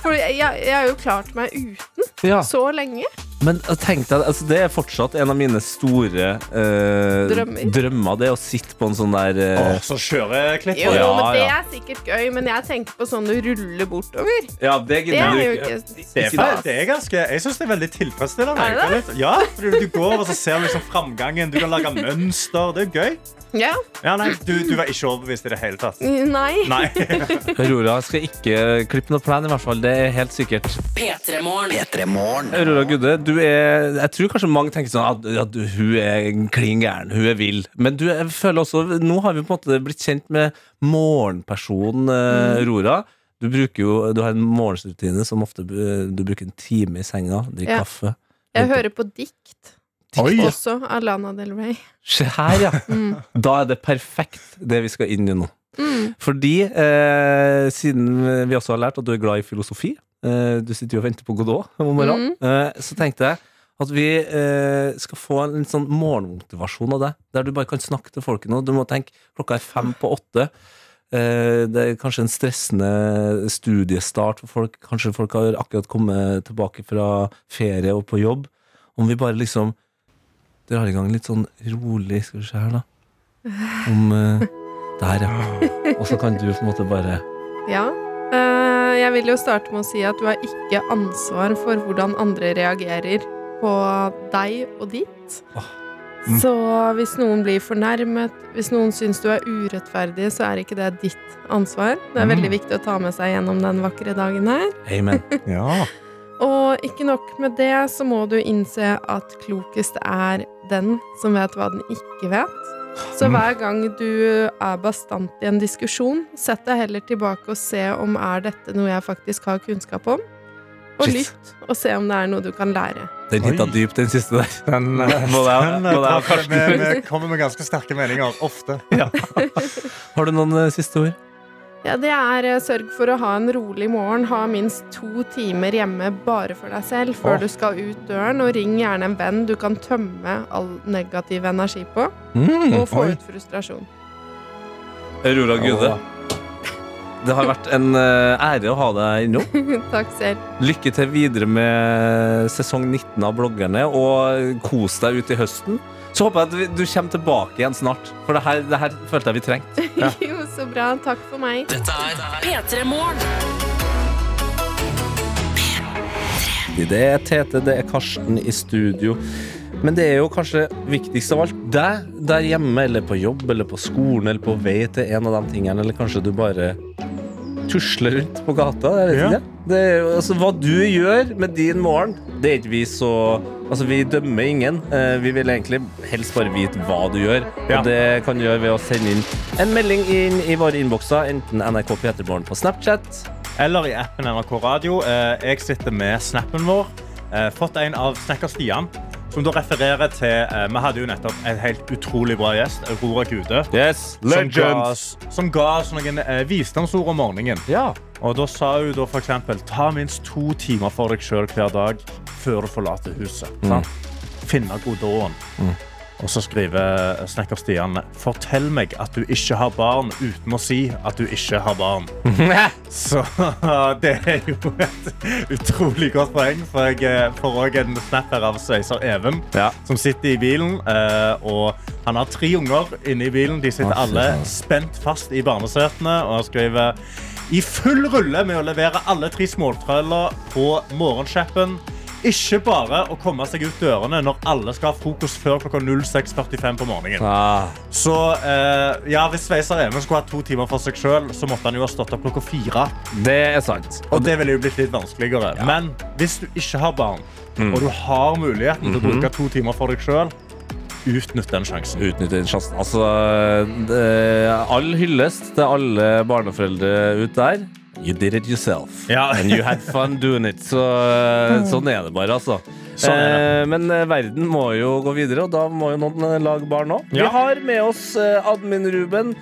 For jeg, jeg har jo klart meg uten Ja. så lenge. Men tenk deg, altså, det er fortsatt en av mine store eh, Drømmer. drømmer. Det å sitte på en sånn der eh, Åh, så kjøreklipp. Jo, Ja, men det ja. er sikkert gøy, men jeg tenker på sånn du ruller bortover. Ja, det gidder er du jo ikke. Det er, det er ganske, jeg syns det er veldig tilfredsstillende. Er det det? Ja, fordi Du går og så ser liksom framgangen. Du kan lage mønster. Det er gøy. Ja. Ja, nei, du, du var ikke overbevist i det hele tatt. Nei. Nei. Aurora skal ikke klippe noe plan, i hvert fall. Det er helt sikkert. P3 Morgen. P3 Morgen. Aurora Gudde, du er, jeg tror kanskje mange tenker sånn at, at hun er klin gæren, hun er vill. Men du, jeg føler også, nå har vi på en måte blitt kjent med morgenpersonen eh, Aurora. Du, bruker jo, du har en morgenrutine som ofte eh, du bruker en time i senga, drikker Ja. kaffe. Jeg hører på dikt. Oi. Også av Lana Del Rey. Se her, ja. Mm. Da er det perfekt, det vi skal inn i nå. Mm. Fordi, eh, siden vi også har lært at du er glad i filosofi, du sitter jo og venter på Godot om morgenen, Mm. eh, så tenkte jeg at vi eh, skal få en litt sånn morgenmotivasjon av det. der du bare kan snakke til folket nå. Du må tenke klokka er fem på åtte. eh, det er kanskje en stressende studiestart for folk. Kanskje folk har akkurat kommet tilbake fra ferie og på jobb. Om vi bare liksom drar i gang litt sånn rolig, skal vi se her, da. Om eh, Der, ja. Og så kan du på en måte bare Ja. Eh, jeg vil jo starte med å si at du har ikke ansvar for hvordan andre reagerer på deg og ditt. Mm. Så hvis noen blir fornærmet, hvis noen syns du er urettferdig, så er ikke det ditt ansvar. Det er Mm. veldig viktig å ta med seg gjennom den vakre dagen her. Amen. Ja. Og ikke nok med det, så må du innse at klokest er den som vet hva den ikke vet. Så Mm. hver gang du er bastant i en diskusjon, sett deg heller tilbake og se om er dette noe jeg faktisk har kunnskap om. Og Shit. lytt, og se om det er noe du kan lære. Den hitta dypt, den siste der. Den, eh, Må må ha eh, vi, vi kommer med ganske sterke meninger ofte. Har du noen eh, siste ord? Ja, det er eh, sørg for å ha en rolig morgen. Ha minst to timer hjemme bare for deg selv før Åh. du skal ut døren, og ring gjerne en venn du kan tømme all negativ energi på, Mm. og få oi. ut frustrasjon. Aurora Gude. Det har vært en eh, ære å ha deg innom. Takk selv. Lykke til videre med sesong 19 av bloggerne, og kos deg ut i høsten. Så håper jeg at du kommer tilbake igjen snart, for det her, det her følte jeg vi trengte. Jo, så bra. Takk for meg. Dette er P3 Morgen. Det er Tete, det er Karsten i studio. Men det er jo kanskje viktigst av alt deg der hjemme, eller på jobb, eller på skolen, eller på vei til en av de tingene, eller kanskje du bare tusler rundt på gata. Jeg vet Ja. ikke. Det altså, hva du gjør med din morgen, det er ikke vi så Altså, vi dømmer ingen. Eh, Vi vil egentlig helst bare vite hva du gjør. Ja. Og det kan du gjøre ved å sende inn en melding inn i våre innbokser, enten NRK P3morgen på Snapchat. Eller i appen NRK Radio. Eh, Jeg sitter med snappen vår. Eh, Fått en av snekker Stian. Som da refererer til uh, Vi hadde jo nettopp en helt utrolig bra gjest, Aurora Gude. Yes, Som ga, som ga oss noen uh, visdomsord om morgenen. Ja. Og da sa hun da eksempel Ta minst to timer for deg sjøl hver dag før du forlater huset. Mm. Finne godåren. Og så skriver snekker Stian Fortell meg at du ikke har barn uten å si at du ikke har barn. Så det er jo et utrolig godt poeng. For jeg eh, får òg en snap her av sveiser Even, Ja. som sitter i bilen. eh, Og han har tre unger inne i bilen. De sitter alle spent fast i barnesetene. Og han skriver i full rulle med å levere alle tre småtrøller på morgensjeppen. Ikke bare å komme seg ut dørene når alle skal ha frokost før klokka 06.45 på morgenen. Ah. Så eh, ja, Hvis Sveiser Even skulle hatt to timer for seg sjøl, så måtte han jo ha stått opp klokka fire. Det er sant. Og det ville jo blitt litt vanskeligere. Men hvis du ikke har barn, Mm. og du har muligheten til å Mhm. bruke to timer for deg sjøl, utnytt den sjansen. Utnytte den sjansen. Altså, det, all hyllest til alle barneforeldre ut der. You did it yourself. Ja. And you had fun doing it. Så, sånn er det bare, altså. Sånn det. Eh, men eh, verden må jo gå videre, og da må jo noen eh, lage barn òg. Vi har med oss eh, admin-Ruben,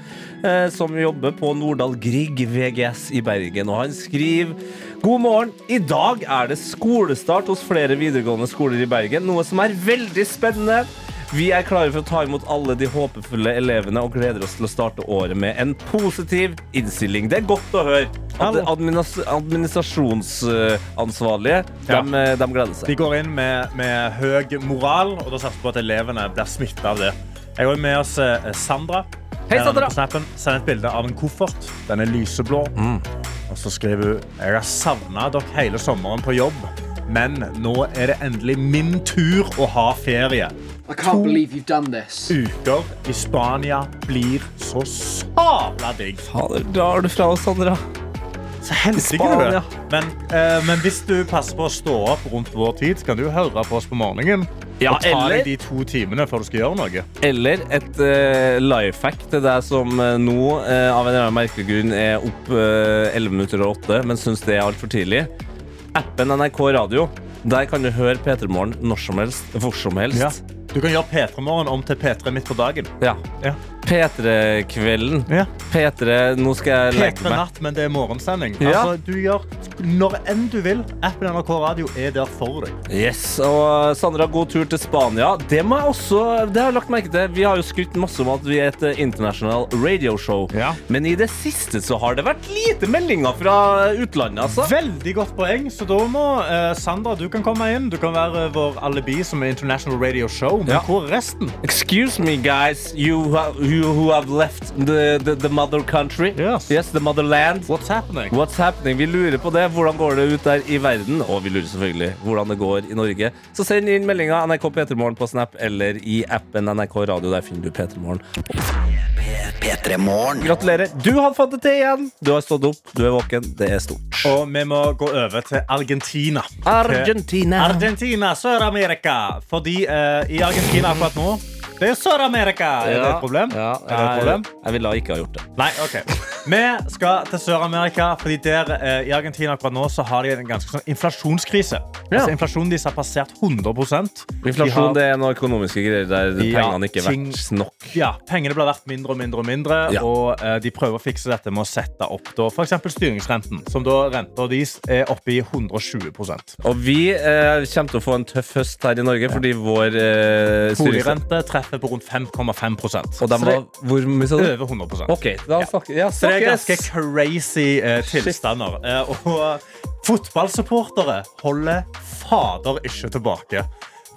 eh, som jobber på Nordahl Grieg VGS i Bergen. Og han skriver God morgen. I dag er det skolestart hos flere videregående skoler i Bergen, noe som er veldig spennende. Vi er klare for å ta imot alle de håpefulle elevene og gleder oss til å starte året med en positiv innstilling. Det er godt å høre at administrasjonsansvarlige Ja. de, de, gleder seg. De går inn med, med høy moral, og da satser vi på at elevene blir smitta av det. Jeg har med oss eh, Sandra. Hei, Sandra. På snappen. Send et bilde av en koffert. Den er lyseblå. Mm. Og så skriver hun Jeg har savna dere hele sommeren på jobb, men nå er det endelig min tur å ha ferie. I can't believe you've done this. Uker i Spania blir så sabla digg. Fader, drar du fra oss, Sandra? Så helsike du Spania. det. Men, eh, men hvis du passer på å stå opp rundt vår tid, så kan du høre på oss på morgenen. Ja, og ta eller- deg de to timene før du skal gjøre noe. Eller et uh, life hack til deg som eh, nå eh, av en eller annen merkelig grunn er opp eh, 11 minutter og 8, men syns det er altfor tidlig. Appen NRK Radio. Der kan du høre P3 Morgen når som helst, hvor som helst. Du kan gjøre P3 Morgen om til P3 midt på dagen. Ja. Ja. P3-kvelden. Ja. P3, nå skal jeg legge P3 meg. natt, men det er morgensending. Ja. Altså, du gjør når enn du vil. Appen NRK Radio er der for deg. Yes, og Sandra, god tur til Spania. Det må jeg også, det har jeg lagt merke til. Vi har jo skrytt masse om at vi er et eh, international radio show. Ja. Men i det siste så har det vært lite meldinger fra utlandet, altså. Veldig godt poeng. Så da må eh, Sandra, du kan komme inn. Du kan være vår alibi som er International Radio Show. Men hvor er resten? Excuse me, guys, you, ha- you who have left the, the, the mother country. Yes. Yes, the motherland. What's happening? What's happening? Vi lurer på det. Hvordan går det ut der i verden? Og vi lurer selvfølgelig hvordan det går i Norge. Så send inn meldinga NRK P3morgen på Snap eller i appen NRK Radio. Der finner du P3morgen. P3 Gratulerer. Du har fått det til igjen. Du har stått opp, du er våken. Det er stort. Og vi må gå over til Argentina. Argentina. Argentina, Sør-Amerika. Fordi uh, i Argentina akkurat nå Det er Sør-Amerika! Er det et problem? Ja, Er det et problem? Jeg, jeg ville ikke ha gjort det. Nei, ok. Vi skal til Sør-Amerika, fordi der eh, i Argentina akkurat nå så har de en ganske sånn inflasjonskrise. Ja. Altså, inflasjonen deres har passert 100 De Inflasjon har- det er noen økonomiske greier der Ja, pengene ikke er ting- verdt nok. Ja, Pengene blir verdt mindre og mindre, og mindre Ja. og eh, de prøver å fikse dette med å sette opp da, for eksempel styringsrenten, som da renta deres er oppe i 120% Og vi eh, kommer til å få en tøff høst her i Norge fordi vår eh, styringsrente Boligrente treffer på rundt 5,5 Og de var Hvor mye sa du? er over 100 OK. Da, fuck, ja, Så det er ganske crazy uh, tilstander. Uh, og fotballsupportere holder fader ikke tilbake.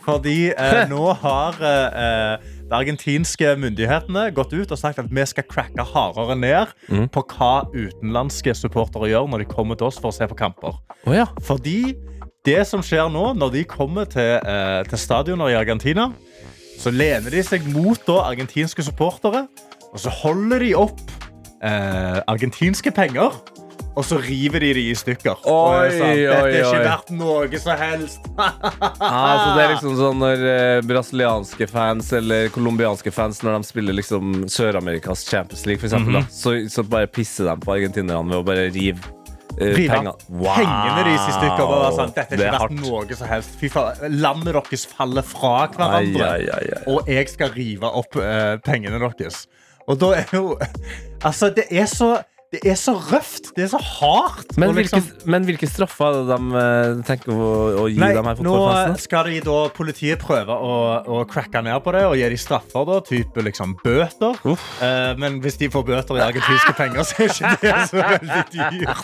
Fordi uh, nå har eh, eh, de argentinske myndighetene gått ut og sagt at vi skal cracke hardere ned Mm. på hva utenlandske supportere gjør når de kommer til oss for å se på kamper. Oh, ja. Fordi det som skjer nå, når de kommer til, eh, til stadioner i Argentina, så lener de seg mot da, argentinske supportere, og så holder de opp eh, argentinske penger. Og så river de de i stykker. og er sånn, Dette er ikke verdt noe som helst. Ah, så det er liksom sånn når eh, brasilianske fans eller colombianske fans Når de spiller liksom Sør-Amerikas Champions League, for eksempel, da, så, så bare pisser de på argentinerne ved å bare rive eh, Rive Wow. pengene deres i stykker. Være sånn, Dette er Det ikke er verdt noe som helst. Fy faen, Landet deres faller fra hverandre. Ai, ai, ai. og jeg skal rive opp uh, pengene deres. Og da er jo Altså, det er så Det er så røft. Det er så hardt. Men, liksom, hvilke, men hvilke straffer er det de eh, tenker å, å gi Nei, dem her nå skal de da politiet prøve å, å cracke ned på det og gi de straffer, da, type liksom bøter. Uh, men hvis de får bøter i argentinske penger, så er ikke det så veldig dyrt.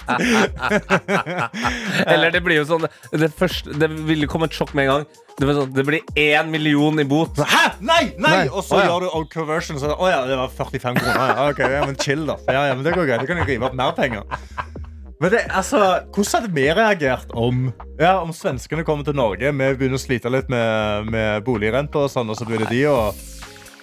Eller det blir jo sånn Det, første, det ville komme et sjokk med en gang. Det, blir sånn, det blir én million i bot. Hæ? Nei! nei! Nei. Og så oh, ja. gjør du old conversion. Så, å ja, det var 45 kroner. Ja, ok, ja, men chill, da. Ja, ja, men det går greit. Du kan jo rive opp mer penger. Men det, altså, Hvordan hadde vi reagert om ja, om svenskene kommer til Norge? Vi begynner å slite litt med, med boligrenter, og sånn, og så begynner de å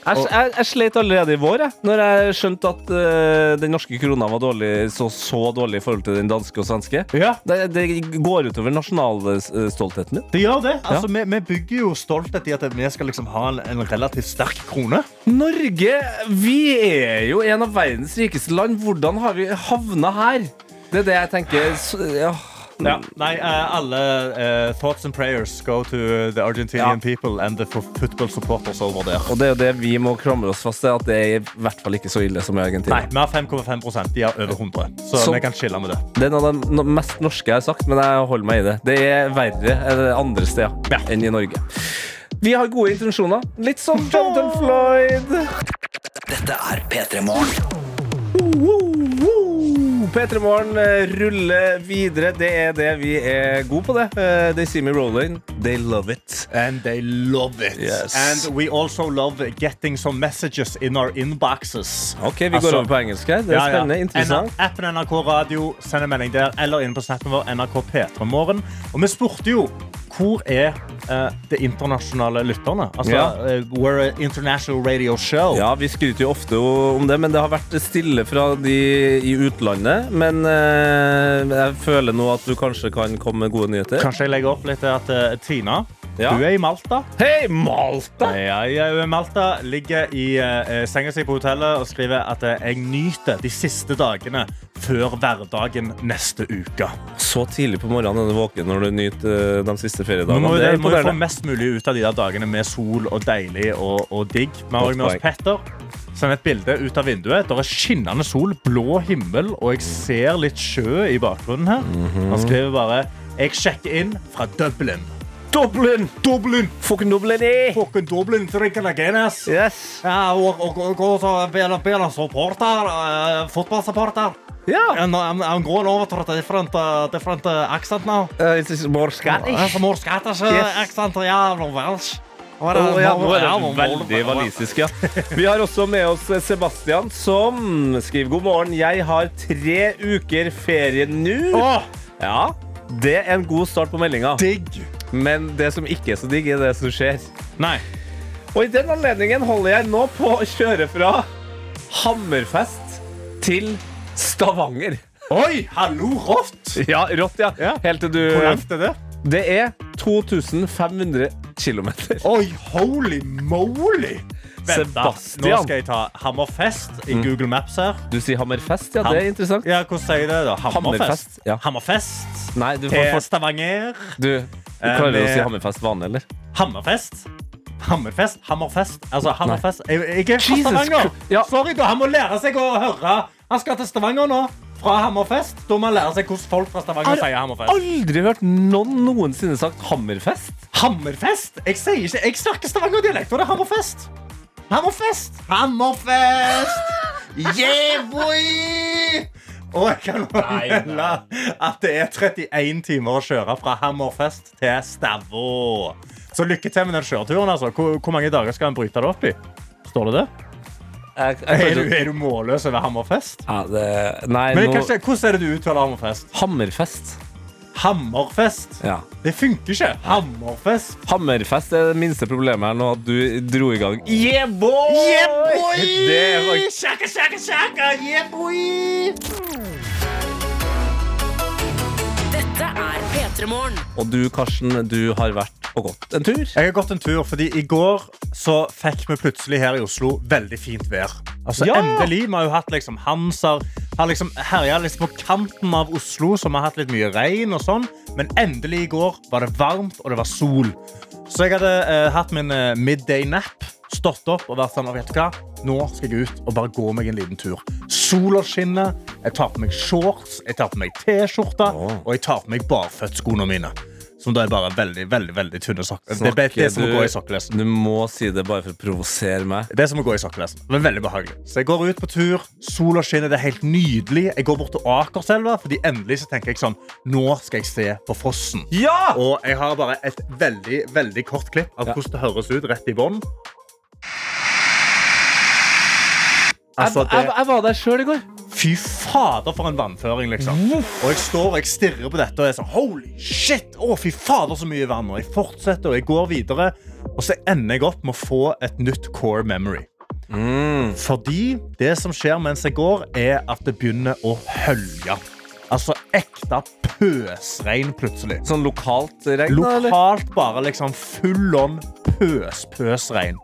Jeg, jeg, jeg slet allerede i vår, jeg, når jeg skjønte at uh, den norske krona var dårlig, så, så dårlig i forhold til den danske og svenske. Ja, Det, det går utover nasjonalstoltheten min. det gjør det. Altså, vi, vi bygger jo stolthet i at vi skal liksom ha en, en relativt sterk krone. Norge, vi er jo en av verdens rikeste land. Hvordan har vi havna her? Det er det jeg tenker. Så, ja. Ja. Nei, eh, alle uh, thoughts and prayers go to the Argentinian Ja. people and the football supporters over there. Og det er jo det vi må klamre oss fast til, at det er i hvert fall ikke så ille som i Argentina. Nei, vi har 5,5 De har over 100. Så, Så- vi kan skille med det. Det er noe av det mest norske jeg har sagt, men jeg holder meg i det. Det er verre eh, andre steder enn i Norge. Vi har gode intensjoner. Litt som Jonathan Floyd. Dette er P3 Morgen. P3 Morgen eh, ruller videre. Det er det vi er gode på, det. Eh, They see me rolling. They love it. And they love it. Yes. And we also love getting some messages in our inboxes. Ok, vi Altså- går over på engelsk her. Det er Ja, ja. Interessant. N- Appen NRK Radio, send en melding der, eller inn på snappen vår NRK P3morgen. Og vi spurte jo hvor er eh, det internasjonale lytterne? Altså, Ja. eh, we're an international radio show. Ja, Vi skryter jo ofte om det, men det har vært stille fra de i utlandet. Men eh, jeg føler nå at du kanskje kan komme med gode nyheter. Kanskje jeg legger opp litt til at eh, Tina Ja. Hun er i Malta. Hei, Malta! Ja, ja, hun er i Malta ligger i eh, senga si på hotellet og skriver at eh, jeg nyter de siste dagene før hverdagen neste uke. Så tidlig på morgenen er du våken når du nyter eh, de siste Nå feriedagene. må, Det må få mest mulig ut av de der dagene med sol og deilig og, og digg. Vi har også med oss. Petter. Send et bilde ut av vinduet. Det er skinnende sol, blå himmel, og jeg ser litt sjø i bakgrunnen her. Han skriver bare Jeg sjekker inn fra Dublin. Dublin! Dublin! Fucking Dublin i! Fucking Dublin, drinking det Guinness. Yes. Ja, og, og, og, og så blir blir han supporter, uh, fotballsupporter. Ja. And I'm, I'm going over to a different, uh, different uh, accent now. Uh, it's more Scottish. Uh, more Scottish uh, Yes. accent, ja, no Welsh. Å, ja, nå er det veldig walisisk, ja. Vi har også med oss Sebastian, som skriver god morgen. Jeg har tre uker ferie nå. Ja, det er en god start på meldinga. digg. Men det som ikke er så digg, er det som skjer. Nei. Og i den anledningen holder jeg nå på å kjøre fra Hammerfest til Stavanger. Oi, hallo, rått. Ja, rått, ja. Ja. Helt til du Hvor langt er det? Det er 2500 km. Oi, holy moly. Vent da. Mm. nå skal jeg ta Hammerfest i Google Maps her. Du sier Hammerfest, ja. Det er interessant. Ja, hvordan sier jeg det da? Hammerfest. Hammerfest, ja. Hammerfest. Nei, du, får, får, Stavanger. du, du klarer med- å si Hammerfest vanlig, eller? Hammerfest. Hammerfest, Hammerfest. Altså, Hammerfest. Jeg, jeg er fra Jesus Stavanger. Ja. Sorry, da. Han må lære seg å høre. Han skal til Stavanger nå. Fra Hammerfest. Da må han lære seg hvordan folk fra Stavanger Har- sier Hammerfest. Har Aldri hørt noen noensinne sagt Hammerfest. Hammerfest? Jeg sier ikke Jeg snakker Stavanger-dialekt, og det er Hammerfest. Hammerfest! Hammerfest! Yeah, boy! Og jeg kan melde at det er 31 timer å kjøre fra Hammerfest til Stavå. Så lykke til med den kjøreturen. Altså. Hvor, hvor mange dager skal en bryte det opp i? Står det det? Jeg, jeg, Er du, er du målløs over Hammerfest? ja, det, nei, Men nå, kanskje, hvordan er det du uttaler Hammerfest? Hammerfest. Hammerfest. Ja. Det funker ikke. Hammerfest. Hammerfest er det minste problemet her nå, at du dro i gang Yeah, boy! Yeah, boy! Det var Shaka, shaka, shaka, yeah, boy! Dette er P3 Morgen. Og du, Karsten, du har vært og gått en tur. Jeg har gått en tur, fordi i går så fikk vi plutselig her i Oslo veldig fint vær. Altså Ja! endelig, Vi har jo hatt liksom Hanser har liksom herja liksom på kanten av Oslo, som har hatt litt mye regn og sånn. Men endelig i går var det varmt, og det var sol. Så jeg hadde eh, hatt min eh, midday nap, stått opp og vært sånn, vet du hva? Nå skal jeg ut og bare gå meg en liten tur. Sola skinner, jeg tar på meg shorts, jeg tar på meg T-skjorte, og jeg tar på meg barføttskoene mine. Som da er bare veldig, veldig, veldig tynne sokker. Det, det, det er som å gå i sokkelesten. Du må si det bare for å provosere meg. Det er som å gå i sokkelesten. Det er veldig behagelig. Så jeg går ut på tur. Sola skinner. Det er helt nydelig. Jeg går bort til Akerselva, fordi endelig så tenker jeg sånn Nå skal jeg se på fossen. Ja! Og jeg har bare et veldig veldig kort klipp av hvordan det høres ut rett i bånn. Altså, jeg, jeg, jeg var der sjøl i går. fy fader, for en vannføring, liksom. Og jeg står og jeg stirrer på dette og er sånn Holy shit! Å, fy fader, så mye vann. Og jeg fortsetter og jeg går videre. Og så ender jeg opp med å få et nytt core memory. Fordi det som skjer mens jeg går, er at det begynner å hølje. Altså ekte pøsregn plutselig. Sånn lokalt regn, eller? Lokalt bare liksom full on pøs-pøsregn.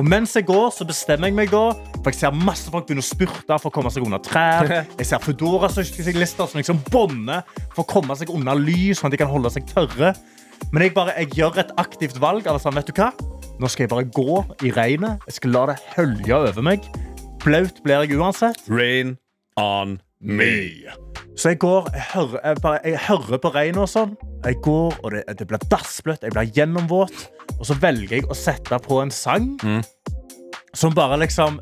Og mens jeg går, så bestemmer jeg meg da For jeg ser masse folk begynne å spurte for å komme seg unna trær. Jeg ser Foodora-syklister som liksom bånder for å komme seg unna lys, sånn at de kan holde seg tørre. Men jeg, bare, jeg gjør et aktivt valg. sånn, vet du hva? Nå skal jeg bare gå i regnet. Jeg skal la det hølje over meg. Blaut blir jeg uansett. Rain on me. Så jeg går, jeg hører, jeg bare, jeg hører på regnet og sånn. Jeg går, og det, det blir dassbløtt, jeg blir gjennomvåt. Og så velger jeg å sette på en sang som bare liksom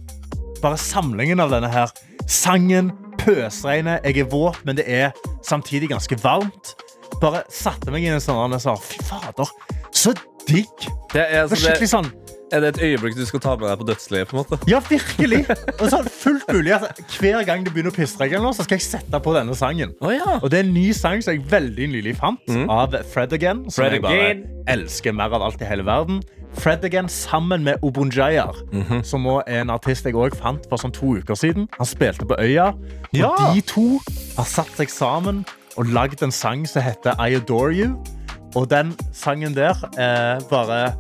Bare samlingen av denne her. Sangen, pøsregnet, jeg er våt, men det er samtidig ganske varmt. Bare satte meg inn i en sånn og sa fy fader, så digg. Det er, Det altså, er skikkelig sånn er det et øyeblikk du skal ta med deg på dødsleiet? på en måte? Ja, virkelig. Og så fullt mulig. Altså, hver gang det begynner å pissregne, nå, så skal jeg sette på denne sangen. Oh, ja. Og det er en ny sang som jeg veldig nylig fant, av Fred Again. Som Fred jeg bare Again. elsker mer av alt i hele verden. Fred Again sammen med Obunjayar, som også er en artist jeg også fant for sånn to uker siden. Han spilte på Øya. Og Ja. de to har satt seg sammen og lagd en sang som heter I Adore You. Og den sangen der eh, bare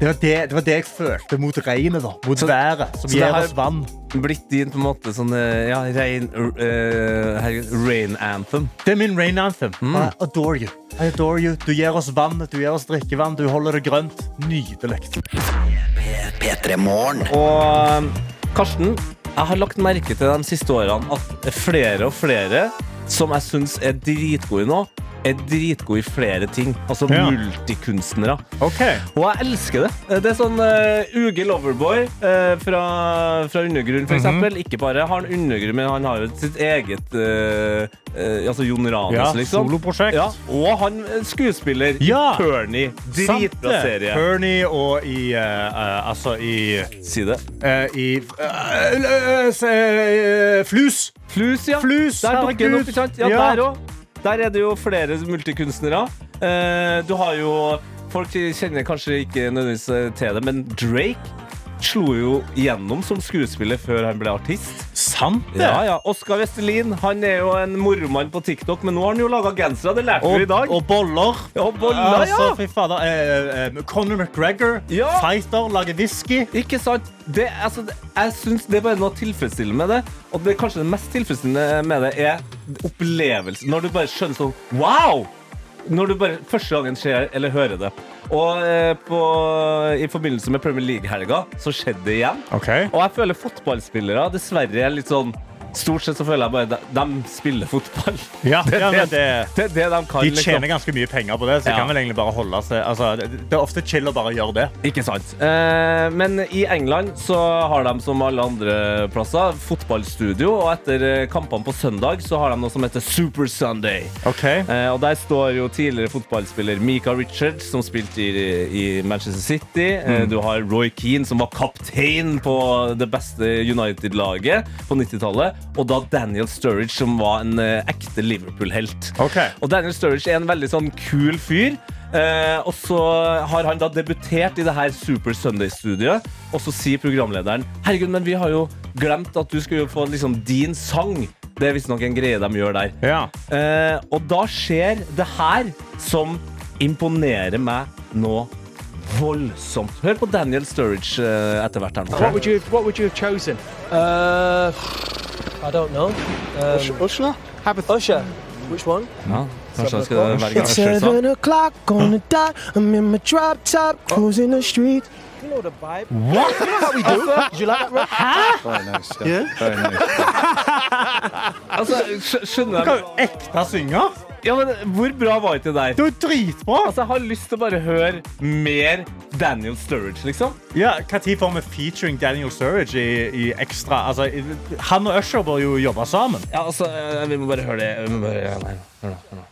det var det, det var det jeg følte mot regnet, da. Mot Så- været, som så gir har- oss vann. Blitt din på en måte sånn eh, ja, rain, uh, rain anthem. Det er min rain anthem. I adore you. I adore you. Du gir oss vann, du gir oss drikkevann, du holder det grønt. Nydelig. Og Karsten, jeg har lagt merke til de siste årene at flere og flere som jeg syns er dritgode nå, er dritgod i flere ting. Altså Ja. multikunstnere. Okay. Og jeg elsker det. Det er sånn uh, Uge Loverboy uh, fra, fra Undergrunn, for Mm eksempel. Ikke bare har han undergrunn, men han har jo sitt eget uh, eh, Altså Jon Ranes, Ja, liksom. soloprosjekt. Ja, og han eh, skuespiller Ja. i Pernie. Dritbra serie. Pernie og i eh, eh, Altså i Si det. eh, I eh, eh, eh, Flus! Flus, ja. Flus, Der dukker han opp, ikke sant? Ja, Ja. der òg. Der er det jo flere multikunstnere. Eh, du har jo Folk kjenner kanskje ikke nødvendigvis til det, men Drake slo jo gjennom som skuespiller før han ble artist. Sant det! Ja, ja. Oskar Vestelin han er jo en moromann på TikTok, men nå har han jo laga gensere. Det lærte vi i dag. og boller. Ja, boller, ja. Altså, fader. Eh, eh, Conor McGregor, Ja. fighter, lager whisky. Ikke sant? Det, altså, jeg syns det er bare noe tilfredsstillende med det. Og det kanskje det mest tilfredsstillende med det er opplevelsen. Når du bare skjønner sånn Wow! Når du bare første gangen ser eller hører det. Og eh, på, i forbindelse med Premier League-helga så skjedde det igjen. Okay. Og jeg føler fotballspillere dessverre er litt sånn Stort sett så føler jeg bare de, de spiller fotball. Ja, Det, ja, det, det, det de kan. de liksom. tjener ganske mye penger på det, så de Ja. kan vel egentlig bare holde seg altså, det, er ofte chill å bare gjøre det. Ikke sant. Eh, men i England så har de som alle andre plasser fotballstudio, og etter eh, kampene på søndag så har de noe som heter Super Sunday. Okay. Eh, og der står jo tidligere fotballspiller Mika Richards, som spilte i, i Manchester City. Eh, du har Roy Keane, som var kaptein på det beste United-laget på 90-tallet. Og da Daniel Sturridge, som var en eh, ekte Liverpool-helt. Okay. Og Daniel Sturridge er en veldig sånn kul fyr. Eh, og så har han da debutert i det her Super Sunday-studiet. Og så sier programlederen Herregud, men vi har jo glemt at du skal få liksom din sang. Det er visstnok en greie de gjør der. Ja. Eh, og da skjer det her som imponerer meg nå voldsomt. Hør på Daniel Sturridge uh, etter hvert her nå. What would you What would you have chosen? Uh, I don't know. Um, Usher? Usher. Which one? Ja, kanskje jeg skal velge It's Usher, seven o'clock on the dot. I'm in my drop top, cruising the street. You know the vibe. What? How we do? Did you like that? Rob? Very nice. Yeah. Altså, skj- skjønner Kan jeg jo ekte synge. Ja, men Hvor bra var ikke det der? Det var dritbra. Altså, Jeg har lyst til å bare høre mer Daniel Sturridge, liksom. Ja, Når får vi featuring Daniel Sturridge i, i ekstra altså, i, Han og Usher bør jo jobbe sammen. Ja, altså, eh, Vi må bare høre det. Vi må bare, ja, nei, hør nå, hør nå.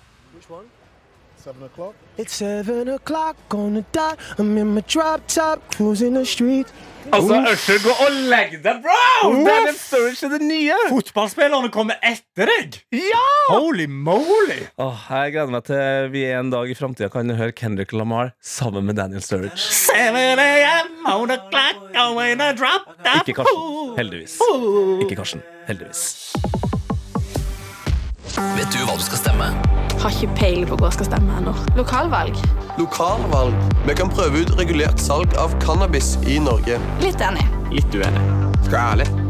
Seven o'clock. It's seven o'clock on the dot. I'm in my drop top, cruising the street. Altså, Usher, gå og legg deg, bro! Daniel Sturridge er det nye. Fotballspillerne kommer etter deg! Ja! Holy moly! Åh, jeg gleder meg til vi en dag i framtida kan høre Kendrick Lamar sammen med Daniel Sturridge. 7 a.m. on the clock, going to drop that Ikke Karsten. Heldigvis. Ikke Karsten. Heldigvis. Vet du hva du skal stemme? Har ikke peiling på hva jeg skal stemme ennå. Lokalvalg. Lokalvalg. Vi kan prøve ut regulert salg av cannabis i Norge. Litt enig. Litt uenig. Skal jeg være ærlig?